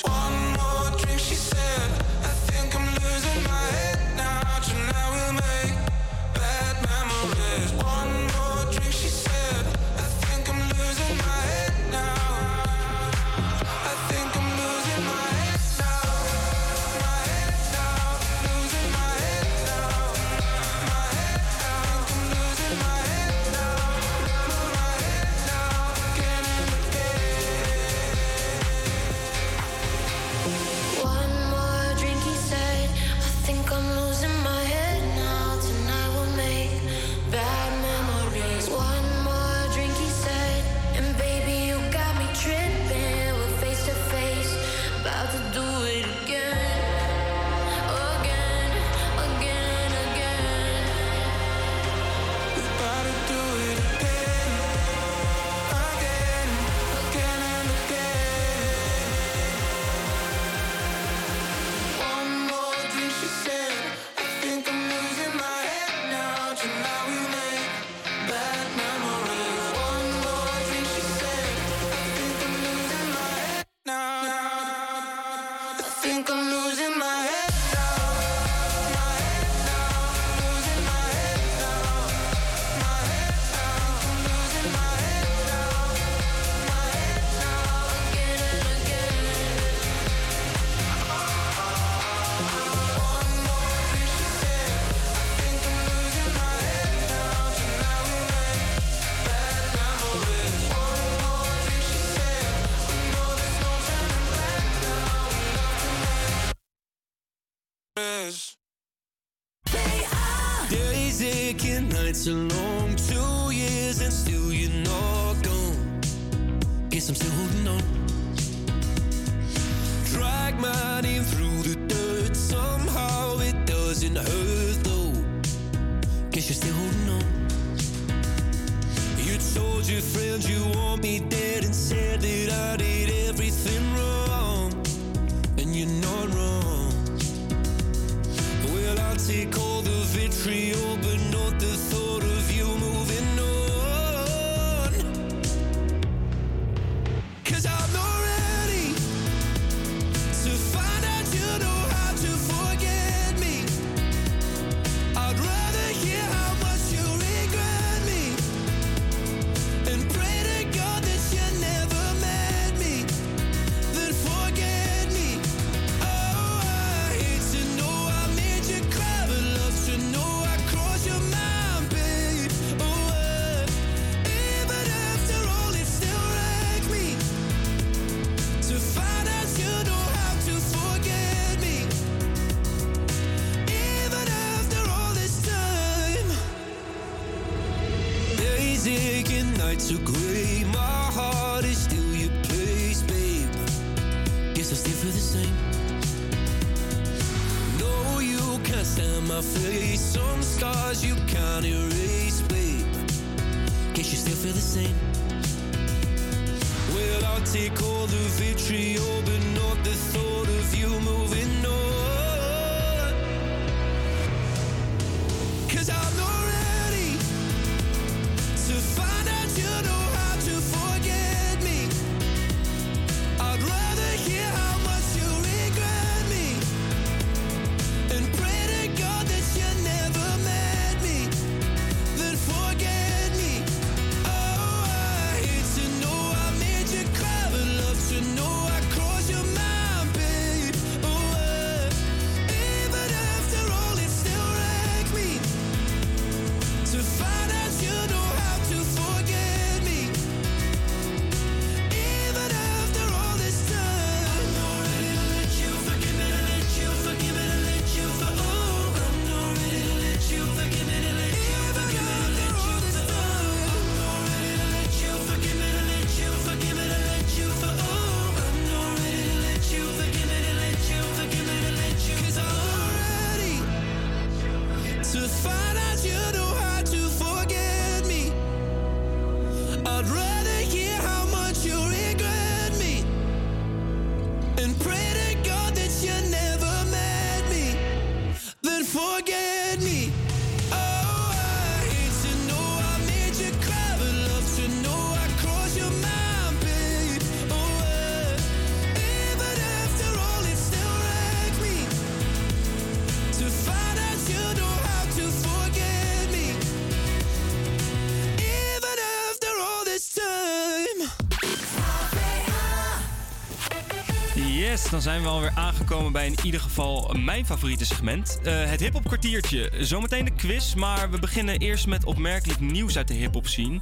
Dan zijn we alweer aangekomen bij in ieder geval mijn favoriete segment. Eh, het hip-hop kwartiertje. Zometeen de quiz, maar we beginnen eerst met opmerkelijk nieuws uit de hip-hop scene.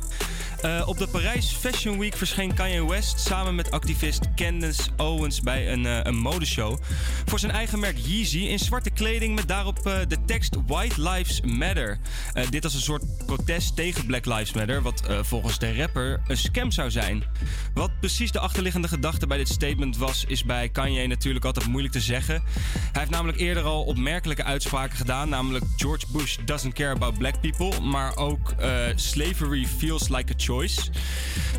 Eh, op de Parijs Fashion Week verscheen Kanye West samen met activist Candace Owens bij een, eh, een modeshow. Voor zijn eigen merk Yeezy in zwarte kleding met daarop de tekst White Lives Matter. Dit als een soort protest tegen Black Lives Matter, wat volgens de rapper een scam zou zijn. Wat precies de achterliggende gedachte bij dit statement was, is bij Kanye natuurlijk altijd moeilijk te zeggen. Hij heeft namelijk eerder al opmerkelijke uitspraken gedaan, namelijk George Bush doesn't care about black people, maar ook eh, slavery feels like a choice.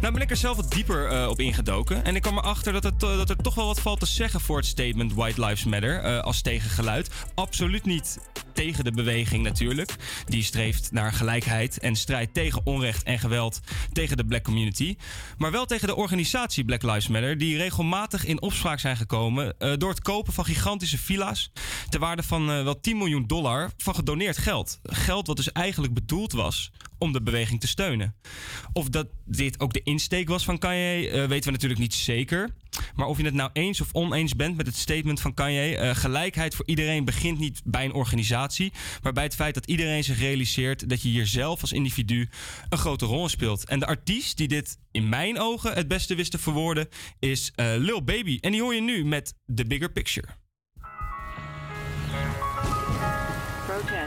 Nou ben ik er zelf wat dieper eh, op ingedoken en ik kwam erachter dat, eh, dat er toch wel wat valt te zeggen voor het statement White Lives Matter als tegengeluid. Absoluut niet tegen de beweging natuurlijk. Die streeft naar gelijkheid en strijdt tegen onrecht en geweld tegen de black community. Maar wel tegen de organisatie Black Lives Matter, die regelmatig in opspraak zijn gekomen eh, door het kopen van gigantische villa's ter waarde van eh, wel 10 miljoen dollar van gedoneerd geld. Geld wat dus eigenlijk bedoeld was om de beweging te steunen. Of dat dit ook de insteek was van Kanye, eh, weten we natuurlijk niet zeker. Maar of je het nou eens of oneens bent met het statement van Kanye, eh, gelijkheid voor iedereen begint niet bij een organisatie, maar bij het feit dat iedereen zich realiseert dat je hier zelf als individu een grote rol in speelt. En de artiest die dit in mijn ogen het beste wist te verwoorden is eh, Lil Baby. En die hoor je nu met The Bigger Picture.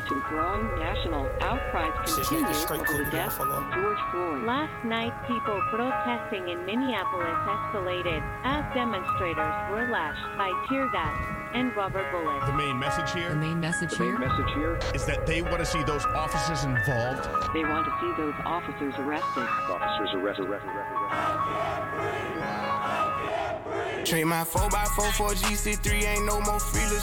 Protest and growing national outcries continue over the death of George Floyd. Last night, people protesting in Minneapolis escalated as demonstrators were lashed by tear gas and rubber bullets. The main message here. The main message the main here? message here is that they want to see those officers involved. They want to see those officers arrested. Officers arrested. arrested, arrested, Trade my 4x4 for a GC3, ain't no more free little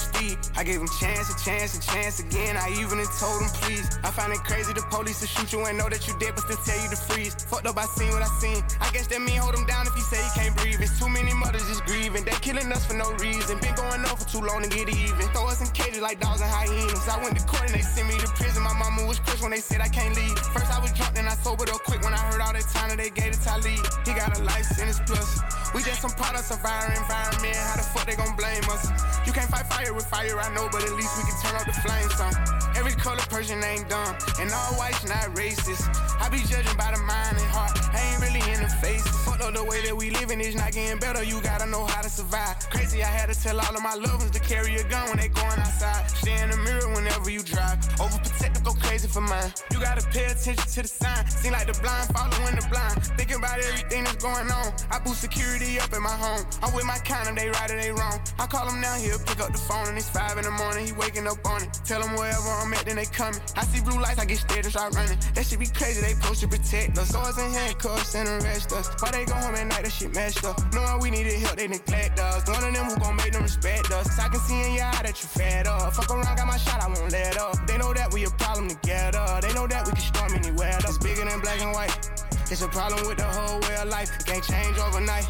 I gave him chance, a chance, a chance again. I even told him please. I find it crazy the police to shoot you and know that you dead, but still tell you to freeze. Fucked up, I seen what I seen. I guess that mean hold him down if he say he can't breathe. It's too many mothers just grieving. They killing us for no reason. Been going on for too long to get even. Throw us in cages like dogs and hyenas. I went to court and they sent me to prison. My mama was crushed when they said I can't leave. First I was drunk, then I sobered up quick when I heard all that time that they gave it to Talib. He got a life sentence plus. We just some products of our environment. How the fuck they gon' blame us? You can't fight fire with fire, I know, but at least we can turn off the flames some. Every color person ain't dumb, and all whites not racist. I be judging by the mind and heart, I ain't really in the face. Fuck up the way that we living is not getting better, you gotta know how to survive. Crazy, I had to tell all of my loved ones to carry a gun when they going outside. Stay in the mirror whenever you drive. Overprotective, go crazy for mine. You gotta pay attention to the sign. Seem like the blind following the blind. Thinking about everything that's going on. I boost security up in my home. I'm with my kind of they right or they wrong. I call him now, he'll pick up the phone and it's five in the morning. He waking up on it. Tell him wherever I'm at, then they coming. I see blue lights, I get scared and start running. That shit be crazy, they supposed to protect us. Swords and handcuffs and arrest us. Why they go home at night, that shit messed up. Knowing we needed help, they neglect us. One of them who gon' make them respect us. I can see in your eye that you fed up. Fuck around, got my shot, I won't let up. They know that we a problem together. They know that we can storm anywhere. That's bigger than black and white. It's a problem with the whole way of life. Can't change overnight.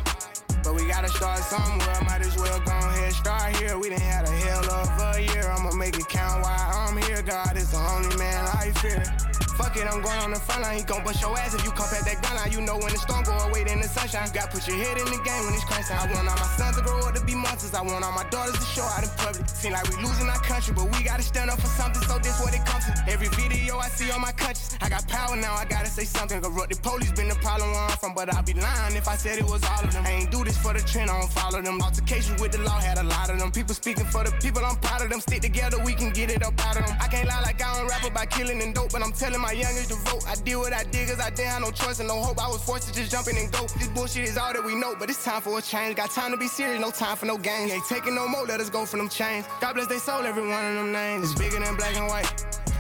But we gotta start somewhere. Might as well go ahead, start here. We done had a hell of a year. I'ma make it count while I'm here. God is the only man I fear. Fuck it, I'm going on the front line. He gon' bust your ass if you come past that gun line. You know when the storm go away, then the sunshine. You gotta put your head in the game when it's crunch time. I want all my sons to grow up to be monsters. I want all my daughters to show out in public. Seem like we losing our country, but we gotta stand up for something. So this what it comes to. Every video I see on my conscience, I got power now. I gotta say something. Corrupt the police been the problem where I'm from, but I'd be lying if I said it was all of them. I ain't do this for the trend, I don't follow them. Altercations with the law had a lot of them. People speaking for the people, I'm proud of them. Stick together, we can get it up out of them. I can't lie like I don't rap about killing and dope, but I'm telling my youngest to vote. I deal with I dig cause I didn't have no choice and no hope. I was forced to just jump in and go. This bullshit is all that we know, but it's time for a change. Got time to be serious, no time for no games. Ain't taking no more, let us go for them chains. God bless they soul, every one of them names. It's bigger than black and white.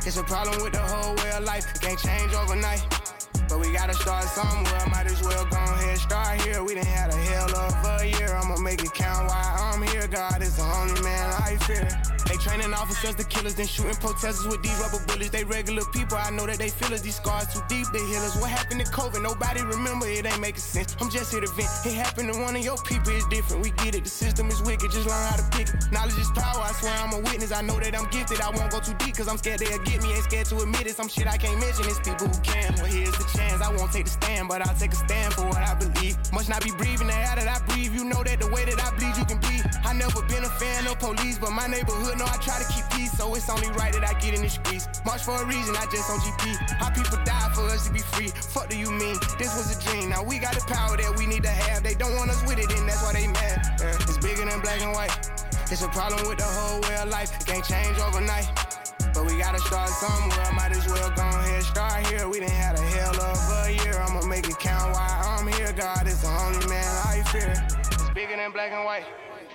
It's a problem with the whole way of life. It can't change overnight. But we gotta start somewhere. Might as well go ahead, start here. We done had a hell of a year. I'ma make it count while I'm here. God is the only man I fear. They training officers, the killers, then shooting protesters with these rubber bullets. They regular people, I know that they feel us. These scars too deep, they heal us. What happened to COVID? Nobody remember, it ain't making sense. I'm just here to vent. It happened to one of your people, it's different. We get it, the system is wicked, just learn how to pick it. Knowledge is power, I swear I'm a witness. I know that I'm gifted, I won't go too deep, cause I'm scared they'll get me. Ain't scared to admit it, some shit I can't mention. It's people who can. Well, here's the chance. I won't take the stand, but I'll take a stand for what I believe. Must not be breathing the air that I breathe. You know that the way that I bleed, you can bleed. I never been a fan of police, but my neighborhood know I try to keep peace, so it's only right that I get in the streets. March for a reason, I just on GP. How people die for us to be free. Fuck do you mean? This was a dream. Now we got the power that we need to have. They don't want us with it, and that's why they mad. Yeah, It's bigger than black and white. It's a problem with the whole way of life. It can't change overnight. But we gotta start somewhere. Might as well go ahead, start here. We done had a hell of a year. I'ma make it count while I'm here. God is the only man I fear. It's bigger than black and white.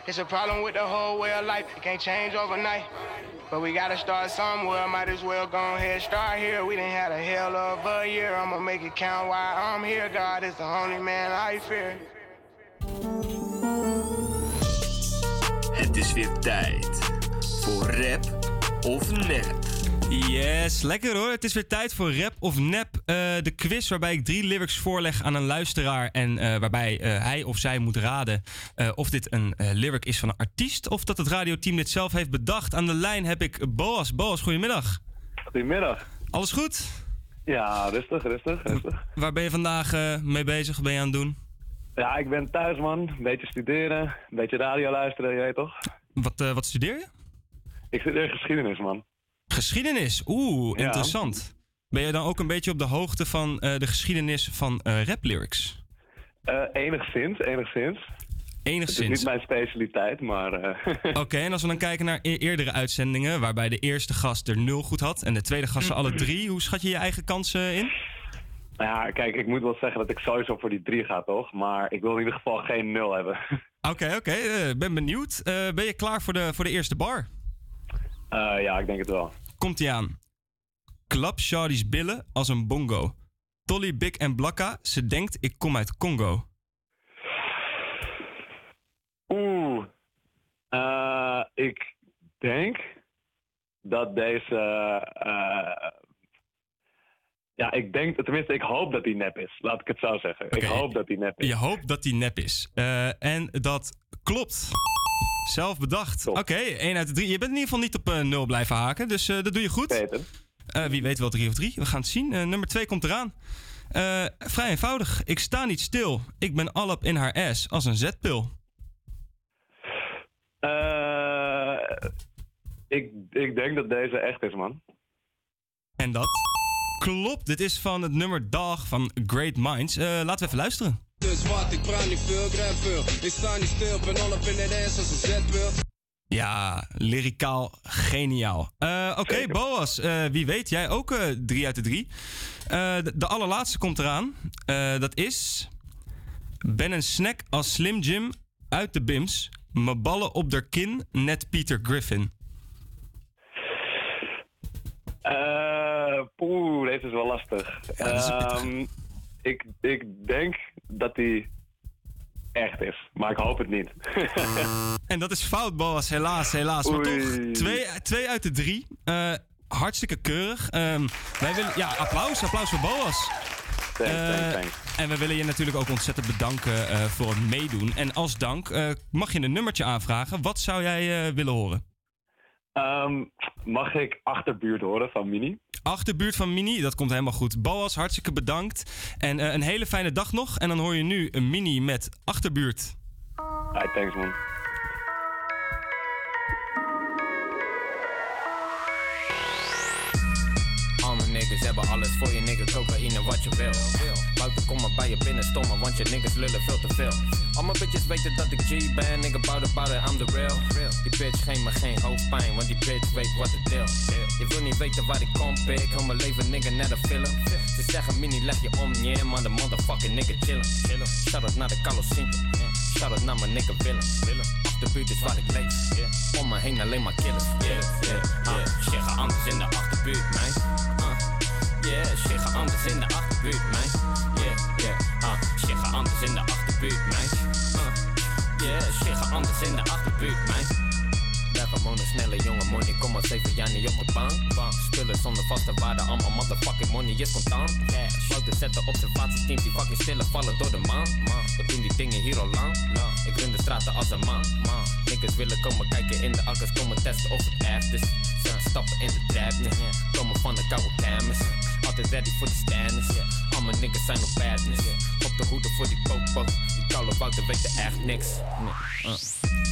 It's a problem with the whole way of life. It can't change overnight. But we gotta start somewhere. Might as well go ahead, start here. We done had a hell of a year. I'ma make it count while I'm here. God is the only man I fear. Het is weer tijd voor rap of nep. Yes, lekker hoor. Het is weer tijd voor rap of nep. eh, de quiz waarbij ik drie lyrics voorleg aan een luisteraar. En eh, waarbij eh, hij of zij moet raden of dit een lyric is van een artiest. Of dat het radioteam dit zelf heeft bedacht. Aan de lijn heb ik Boas. Boas, goedemiddag. Goedemiddag. Alles goed? Ja, rustig, rustig, rustig. Waar ben je vandaag mee bezig? Wat ben je aan het doen? Ja, ik ben thuis man. Een beetje studeren, een beetje radio luisteren, je weet toch? Wat, wat studeer je? Ik studeer geschiedenis man. Geschiedenis. Oeh, Ja. interessant. Ben je dan ook een beetje op de hoogte van eh, de geschiedenis van eh rap lyrics? Eh, enigszins, enigszins. Enigszins. Het is niet mijn specialiteit, maar... [LAUGHS] Oké, en als we dan kijken naar e- eerdere uitzendingen, waarbij de eerste gast er nul goed had en de tweede gast er alle drie, hoe schat je je eigen kansen in? nou ja, kijk, ik moet wel zeggen dat ik sowieso voor die drie ga, toch? Maar ik wil in ieder geval geen nul hebben. [LAUGHS] Oké, oké, eh, ben benieuwd. Ben je klaar voor de, voor de eerste bar? Eh, ja, ik denk het wel. Komt-ie aan. Klap Shawty's billen als een bongo. Tolly, Big en Blakka, ze denkt ik kom uit Congo. Oeh. Eh, ik denk dat deze... eh, ja, ik denk, tenminste, ik hoop dat die nep is. Laat ik het zo zeggen. Ik hoop dat die nep is. Je hoopt dat die nep is. En dat klopt. Zelf bedacht. Oké, 1 uit de 3. Je bent in ieder geval niet op eh, 0 blijven haken, dus eh, dat doe je goed. Eh, wie weet wel 3 of 3. We gaan het zien. Nummer 2 komt eraan. Vrij eenvoudig. Ik sta niet stil. Ik ben al op in haar ass als een zetpil. Ik, ik denk dat deze echt is, man. En dat klopt. Dit is van het nummer Dag van Great Minds. Laten we even luisteren. Dus wat, ik praat niet veel, ik rap veel. Ik sta niet stil, ben al op in het als een zetpil. Ja, lyricaal geniaal. Eh, Oké, Boas, eh, wie weet, jij ook eh 3 uit de 3. de, de allerlaatste komt eraan. Eh, dat is... Ben een snack als Slim Jim uit de bims. Mijn ballen op der kin, net Peter Griffin. Eh, Poeh, deze is wel lastig. Ehm, ik, ik denk dat die echt is, maar ik hoop het niet. [LAUGHS] En dat is fout, Boas, helaas, helaas. Maar toch, twee, twee uit de drie. Eh, hartstikke keurig. Ehm, wij willen, ja, applaus, applaus voor Boas. Thanks, Eh, thanks, thanks. En we willen je natuurlijk ook ontzettend bedanken eh, voor het meedoen. En als dank mag je een nummertje aanvragen. Wat zou jij willen horen? Ehm, mag ik achterbuurt horen van Mini? Achterbuurt van Mini, dat komt helemaal goed. Boas, hartstikke bedankt. En eh, een hele fijne dag nog. En dan hoor je nu een Mini met Achterbuurt. Hi, thanks man. Niggas hebben alles voor je nigga, cocaïne wat je wil. Buiten kom maar bij je binnen stommen, want je niggas lullen veel te veel. Al mijn bitches weten dat ik G ben, nigga bout about it, I'm the real. Die bitch geeft me geen hoofdpijn, want die bitch weet wat het deel. Je wil niet weten waar ik kom, pik, hou mijn leven nigga net een film. Ze zeggen mini leg je om, yeah, maar de motherfucking nigga chillen. Shout out naar de Colosseum, shout out naar mijn nigga Willem. Achterbuurt is waar ik leef, om me heen alleen maar killers. Yeah, yeah, ah, gaat anders in de achterbuurt, man. Yeah, shit gaat anders in de achterbuurt, man. Yeah, yeah, ah, shit gaat anders in de achterbuurt, man. Uh, yeah, shit gaat anders in de achterbuurt, man. Gewoon een snelle jonge money, kom al zeven jaar niet op mijn bank. bank. Spullen zonder vaste waarde, allemaal motherfucking money is contant. Cash. Fouten zetten observatieteams die fucking stillen vallen door de maan. Man. We doen die dingen hier al lang. Ik run de straten als een man. man. Niggas willen komen kijken in de akkers, komen testen of het echt is. Ze stappen in de trap, yeah. komen van de koude kamers. Altijd ready voor de standers. Al mijn niggas zijn op badness. Op de hoede voor die popo. Die koude wouden weten echt niks. Nee. Uh.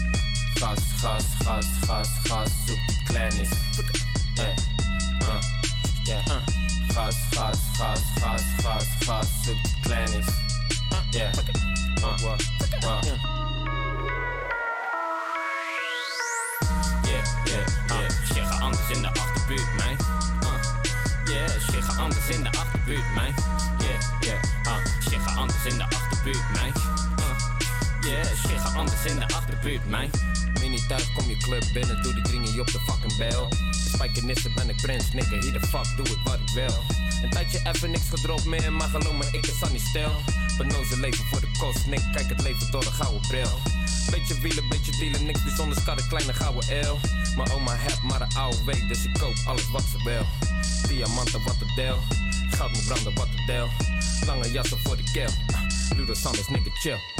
Gas, gas, gas, gas, gas, zoek die kleines. Yeah. Uh. Yeah. Uh. Gas, gas, gas, gas, gas, gas, zoek die kleines. Yeah. Uh. Uh. Yeah, yeah, yeah. Schiggen anders in de achterbuurt, man. Uh. Yeah, schiggen anders in de achterbuurt, man. Yeah, yeah. Uh. Schiggen anders in de achterbuurt, man. Uh. Yeah, schiggen anders in de achterbuurt, man. Mini thuis, kom je club binnen, doe die dringen op de fucking bel. Spijkenissen ben ik prins, nigga, hier de fuck, doe ik wat ik wil. Een tijdje even niks gedropt meer, maar geloof me, ik is aan niet stil. Benoze leven voor de kost, nick, kijk het leven door de gouden bril. Beetje wielen, beetje dealen, niks bijzonders, kan een kleine gouden eeuw. Mijn oma heb maar een oude week, dus ik koop alles wat ze wil. Diamanten, wat de deel. Goud moet branden, wat de deel. Lange jassen voor de keel. Ludo Sanders, nigga, chill.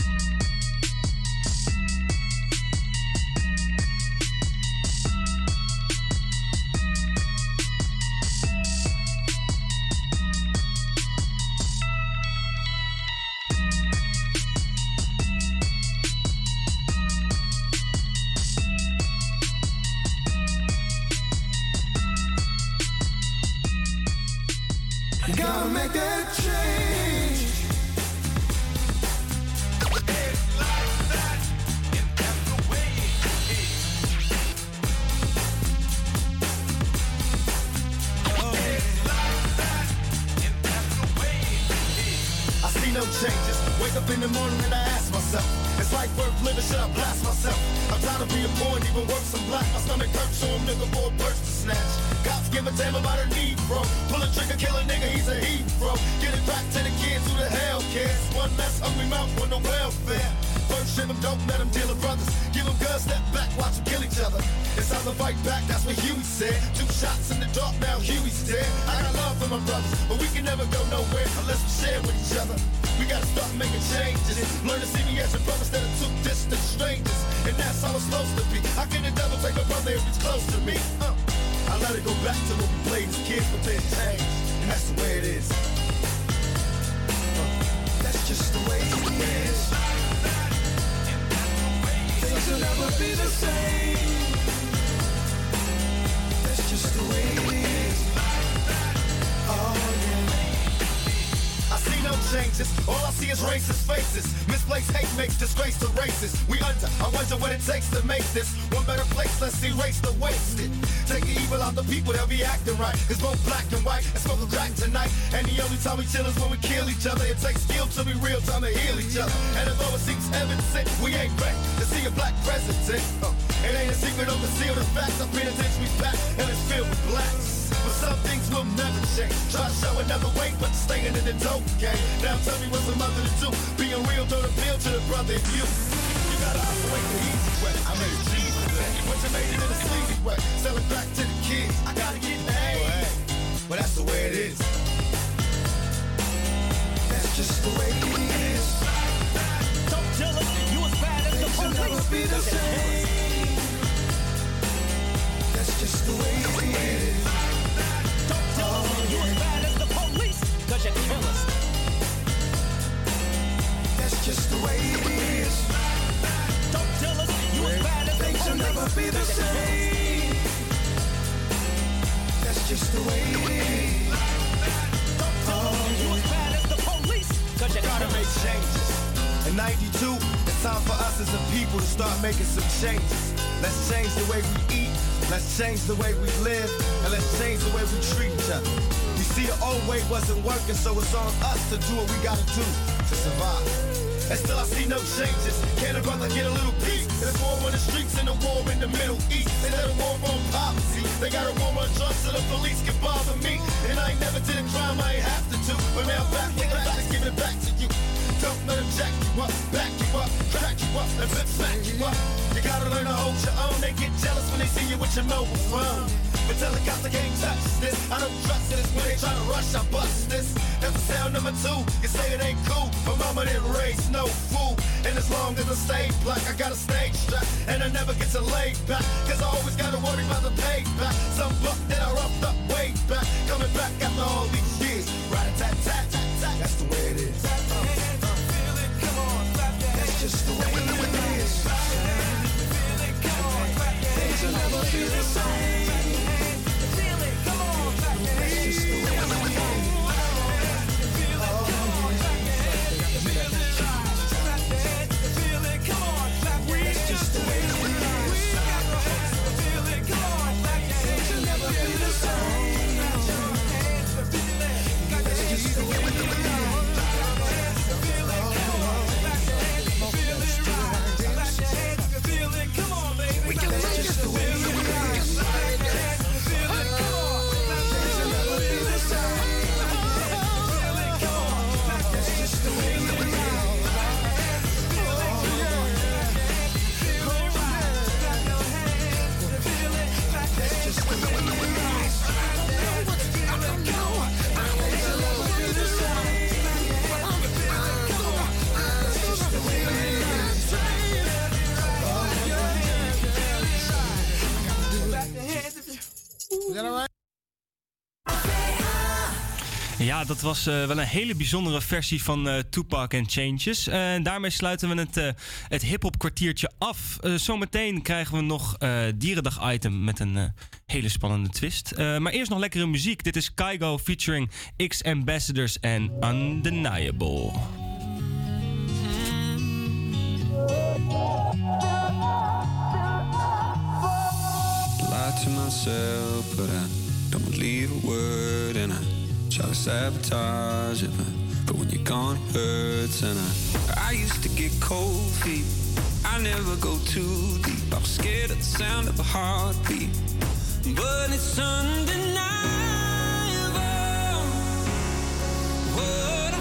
The Middle East. They let a war on policy. They got a on drugs so the police can bother me. And I ain't never did a crime I ain't have to do. But now back, back, let's give it back to you. Don't let them jack you up, back you up, crack you up, and flip smack you up. You gotta learn to hold your own. They get jealous when they see you with your mobile phone. But tell the cops I can't touch this. I don't trust it. It's when they try to rush, I bust this. That's the sound number two. You say it ain't cool. My mama didn't raise no fool. And as long as I stay black, I got a stage strap. And I never get to lay back. Cause I always gotta worry about the payback. Some buck that I roughed up way back. Coming back after all these years. Right tat tat tat tat. That's the way it is. That's just the way it is. Ja, dat was eh, wel een hele bijzondere versie van eh, Tupac and Changes. Eh, En daarmee sluiten we het, eh, het hip-hop kwartiertje af. Eh, zometeen krijgen we nog eh Dierendag-item met een eh, hele spannende twist. Eh, maar eerst nog lekkere muziek. Dit is Kygo featuring X Ambassadors en Undeniable. To myself, but I don't leave a word, and I try to sabotage it. But, but when you're gone, it hurts, and I I used to get cold feet. I never go too deep. I was scared of the sound of a heartbeat, but it's undeniable what I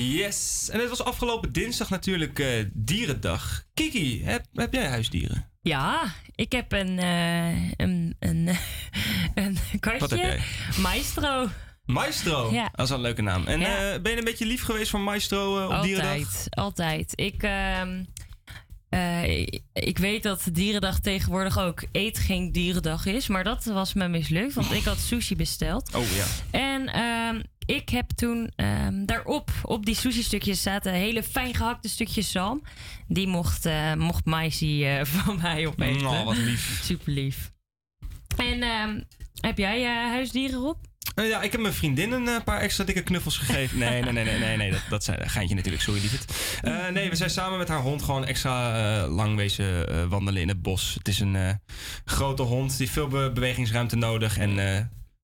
Yes. En het was afgelopen dinsdag natuurlijk eh, Dierendag. Kiki, heb, heb jij huisdieren? Ja, ik heb een, eh, een, een, [LAUGHS] een jij? Maestro. Maestro. Ja. Dat is wel een leuke naam. En Ja. eh, ben je een beetje lief geweest voor Maestro op Dierendag? Altijd, altijd. Ik, ehm, eh, ik weet dat Dierendag tegenwoordig ook eet geen Dierendag is. Maar dat was me mislukt, want ik had sushi besteld. Oh ja. En ehm, ik heb toen ehm, daarop, op die sushi-stukjes zaten hele fijn gehakte stukjes zalm. Die mocht, eh mocht Maisie eh, [LAUGHS] van mij opeten. Oh, wat lief. Super lief. En ehm, heb jij eh, huisdieren, Rob? Eh, ja, ik heb mijn vriendin een paar extra dikke knuffels gegeven. Nee, nee, nee, nee, nee, nee dat, dat zijn, geintje natuurlijk, sorry lieverd. Eh nee, we zijn samen met haar hond gewoon extra eh, lang wezen wandelen in het bos. Het is een grote hond, die heeft veel be- bewegingsruimte nodig. En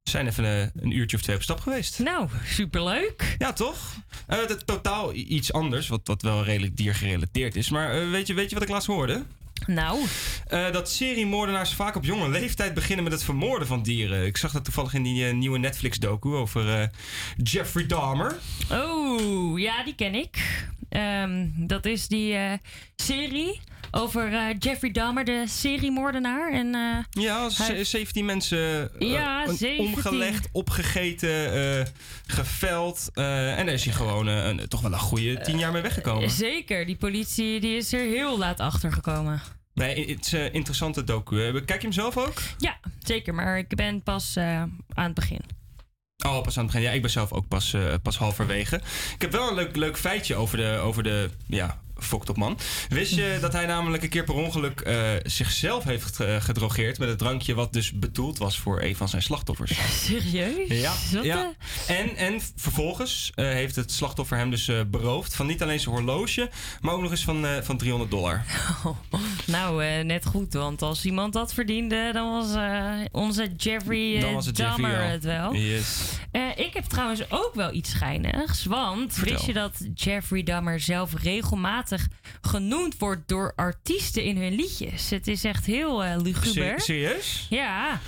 we zijn even eh, een uurtje of twee op stap geweest. Nou, superleuk. Ja, toch? Het is totaal iets anders, wat, wat wel redelijk diergerelateerd is. Maar eh, weet, je, weet je wat ik laatst hoorde? Nou? Eh, dat seriemoordenaars vaak op jonge leeftijd beginnen met het vermoorden van dieren. Ik zag dat toevallig in die nieuwe Netflix-docu over Jeffrey Dahmer. Oh, ja, die ken ik. Ehm, dat is die serie over eh, Jeffrey Dahmer, de seriemoordenaar. En, eh, Ja, ze- hij- 17 mensen eh, Ja, een 17. omgelegd, opgegeten, geveld. en daar is hij gewoon een, toch wel een goede tien jaar mee weggekomen. Zeker, die politie die is er heel laat achter gekomen. Nee, het is een interessante docu. Kijk je hem zelf ook? Ja, zeker, maar ik ben pas aan het begin. Oh, pas aan het begin. Ja, ik ben zelf ook pas, pas halverwege. Ik heb wel een leuk, leuk feitje over de, over de ja, fokt op man. Wist je dat hij namelijk een keer per ongeluk eh, zichzelf heeft ge- gedrogeerd met het drankje wat dus bedoeld was voor een van zijn slachtoffers? [LAUGHS] Serieus? Ja, ja. En, en vervolgens eh, heeft het slachtoffer hem dus eh, beroofd van niet alleen zijn horloge, maar ook nog eens van, eh, van 300 dollar. [LAUGHS] Nou, eh, net goed, want als iemand dat verdiende, dan was eh, onze Jeffrey eh, Dan was het Jeffrey Dahmer het wel. Yes. Eh, ik heb trouwens ook wel iets schijnigs. Want Vertel. wist je dat Jeffrey Dahmer zelf regelmatig genoemd wordt door artiesten in hun liedjes? Het is echt heel eh luguber. Se- serieus? Ja.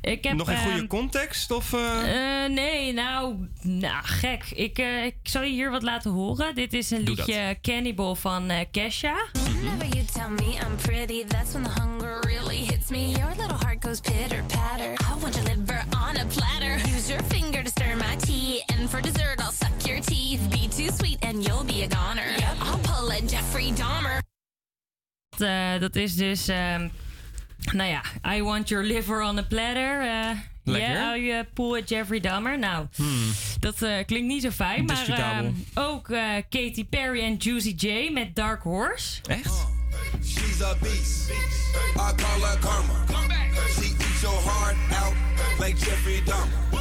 Ik heb, Nog een goede ehm, context? Of, eh? eh, nee, nou, nou gek. Ik, eh, ik zal je hier wat laten horen. Dit is een Doe dat. liedje Cannibal van eh, Kesha. Whenever you tell me I'm pretty, that's when the hunger really hits me. Your little heart goes pitter patter. I want your liver on a platter. Use your finger to stir my tea, and for dessert I'll suck your teeth. Be too sweet and you'll be a goner. Yep, dat is dus, ehm, nou ja, I want your liver on a platter. eh Lekker. Yeah, how you pull a Jeffrey Dahmer. Nou, dat eh, klinkt niet zo fijn. Maar ehm, ook eh, Katy Perry en Juicy J met Dark Horse. Echt? She's a beast. I call her karma. She eats your heart out like Jeffrey Dahmer.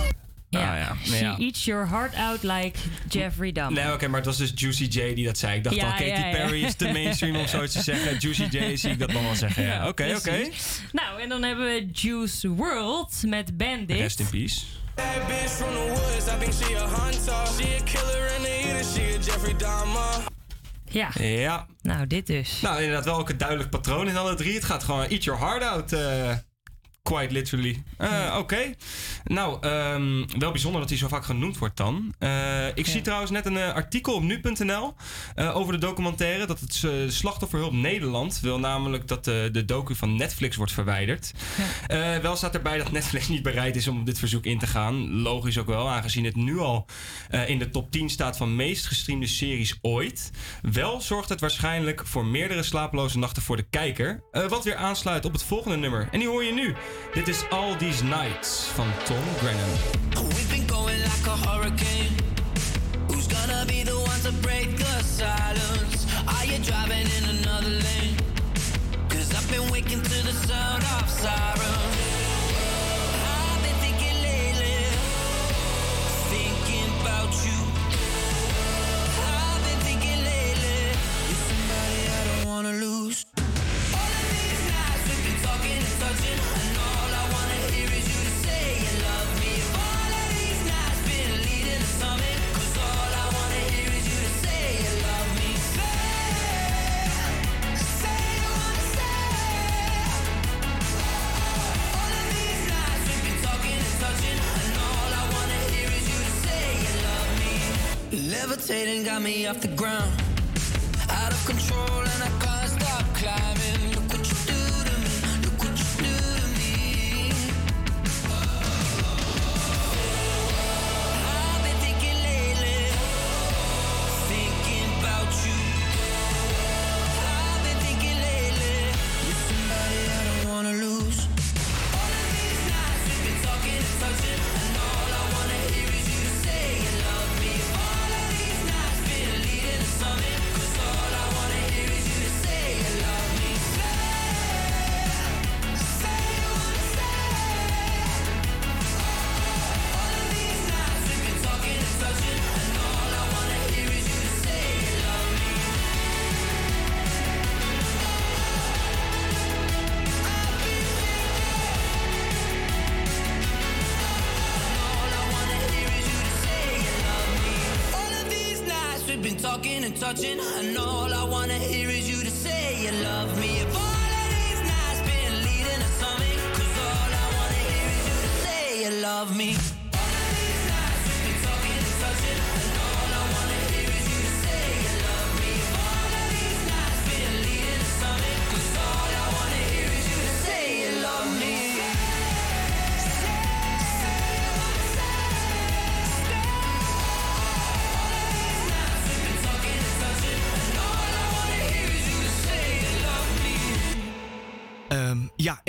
Ja, ja. She eats your heart out like Jeffrey Dahmer. Nee, oké, maar het was dus Juicy J die dat zei. Ik dacht Ja, al, Katy ja, ja. Perry is te mainstream om zoiets te [LAUGHS] zeggen. Juicy J zie ik dat nog wel zeggen. Ja, oké, oké. Nou, en dan hebben we Juice World met Bandit. Rest in peace. That bitch from the woods, I think she a hunter. She a killer a eater, she a Jeffrey Dahmer. Ja. Ja. Nou, dit dus. Nou, inderdaad wel ook een duidelijk patroon in alle drie. Het gaat gewoon eat your heart out. eh, quite literally. Eh, Oké. Nou, ehm, wel bijzonder dat hij zo vaak genoemd wordt dan. Eh, ik zie trouwens net een eh, artikel op nu.nl over de documentaire. Dat het Slachtofferhulp Nederland wil namelijk dat de, de docu van Netflix wordt verwijderd. Wel staat erbij dat Netflix niet bereid is om op dit verzoek in te gaan. Logisch ook wel, aangezien het nu al in de top 10 staat van meest gestreamde series ooit. Wel zorgt het waarschijnlijk voor meerdere slapeloze nachten voor de kijker. wat weer aansluit op het volgende nummer. En die hoor je nu. Dit is All These Nights van Tom Grennan. We've been going like a hurricane. Who's gonna be the one to break the silence? Are you driving in another lane? Cause I've been waking to the sound of sirens. I've been thinking lately, thinking about you. I've been thinking lately, you're somebody I don't wanna lose. Levitating, got me off the ground. Out of control, and I can't stop climbing. Look what you do to me. Look what you do to me. I've been thinking lately, thinking about you. I've been thinking lately, you're somebody I don't wanna lose.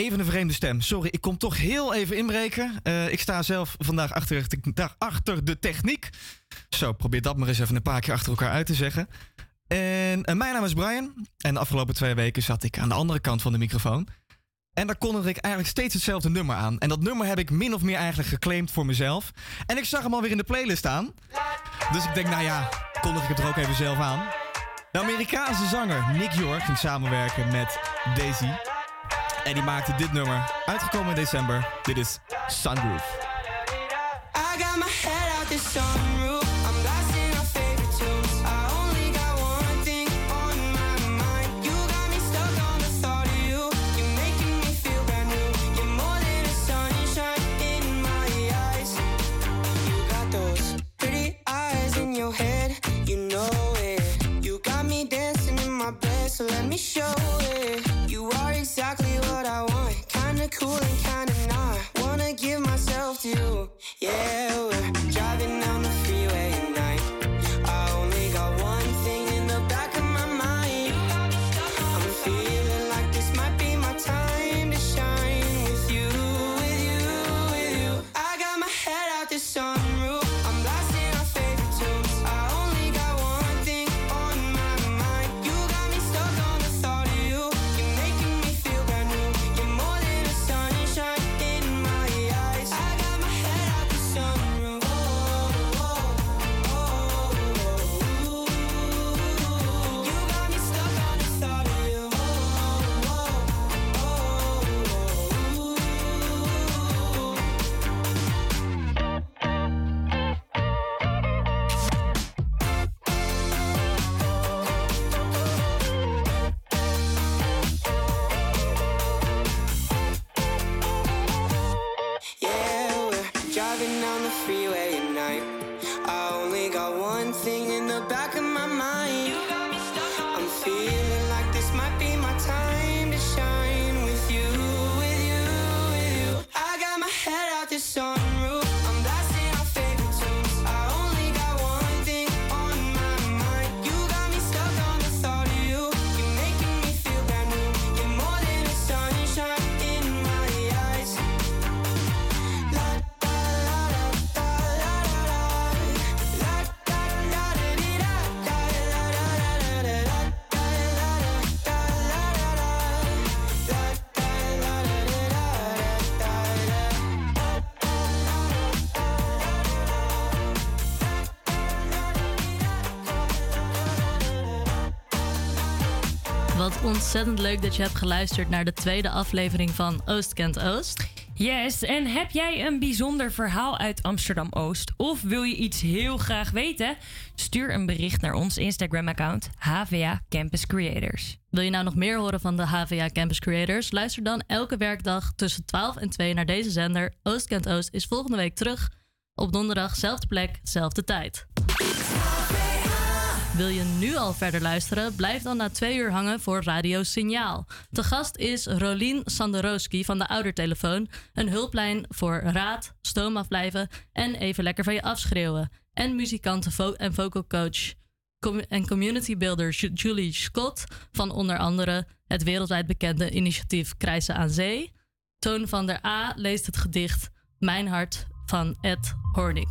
Even een vreemde stem. Sorry, ik kom toch heel even inbreken. Eh, ik sta zelf vandaag achter achter de techniek. Zo, probeer dat maar eens even een paar keer achter elkaar uit te zeggen. En eh, mijn naam is Brian. En de afgelopen twee weken zat ik aan de andere kant van de microfoon. En daar kondigde ik eigenlijk steeds hetzelfde nummer aan. En dat nummer heb ik min of meer eigenlijk geclaimd voor mezelf. En ik zag hem alweer in de playlist staan. Dus ik denk, nou ja, kondig ik het er ook even zelf aan. De Amerikaanse zanger Nick York ging samenwerken met Daisy. En die maakte dit nummer, uitgekomen in december. Dit is Sunroof. Ontzettend leuk dat je hebt geluisterd naar de tweede aflevering van Oost Kent Oost. Yes, en heb jij een bijzonder verhaal uit Amsterdam Oost? Of wil je iets heel graag weten? Stuur een bericht naar ons Instagram-account HVA Campus Creators. Wil je nou nog meer horen van de HVA Campus Creators? Luister dan elke werkdag tussen 12 en 2 naar deze zender. Oost Kent Oost is volgende week terug op donderdag, zelfde plek, zelfde tijd. Wil je nu al verder luisteren? Blijf dan na twee uur hangen voor Radio Signaal. Te gast is Rolien Sanderowski van de Oudertelefoon. Een hulplijn voor raad, stoom afblijven en even lekker van je afschreeuwen. En muzikant en vocal coach en community builder Ju- Julie Scott van onder andere het wereldwijd bekende initiatief Krijzen aan Zee. Toon van der A leest het gedicht Mijn Hart van Ed Hornik.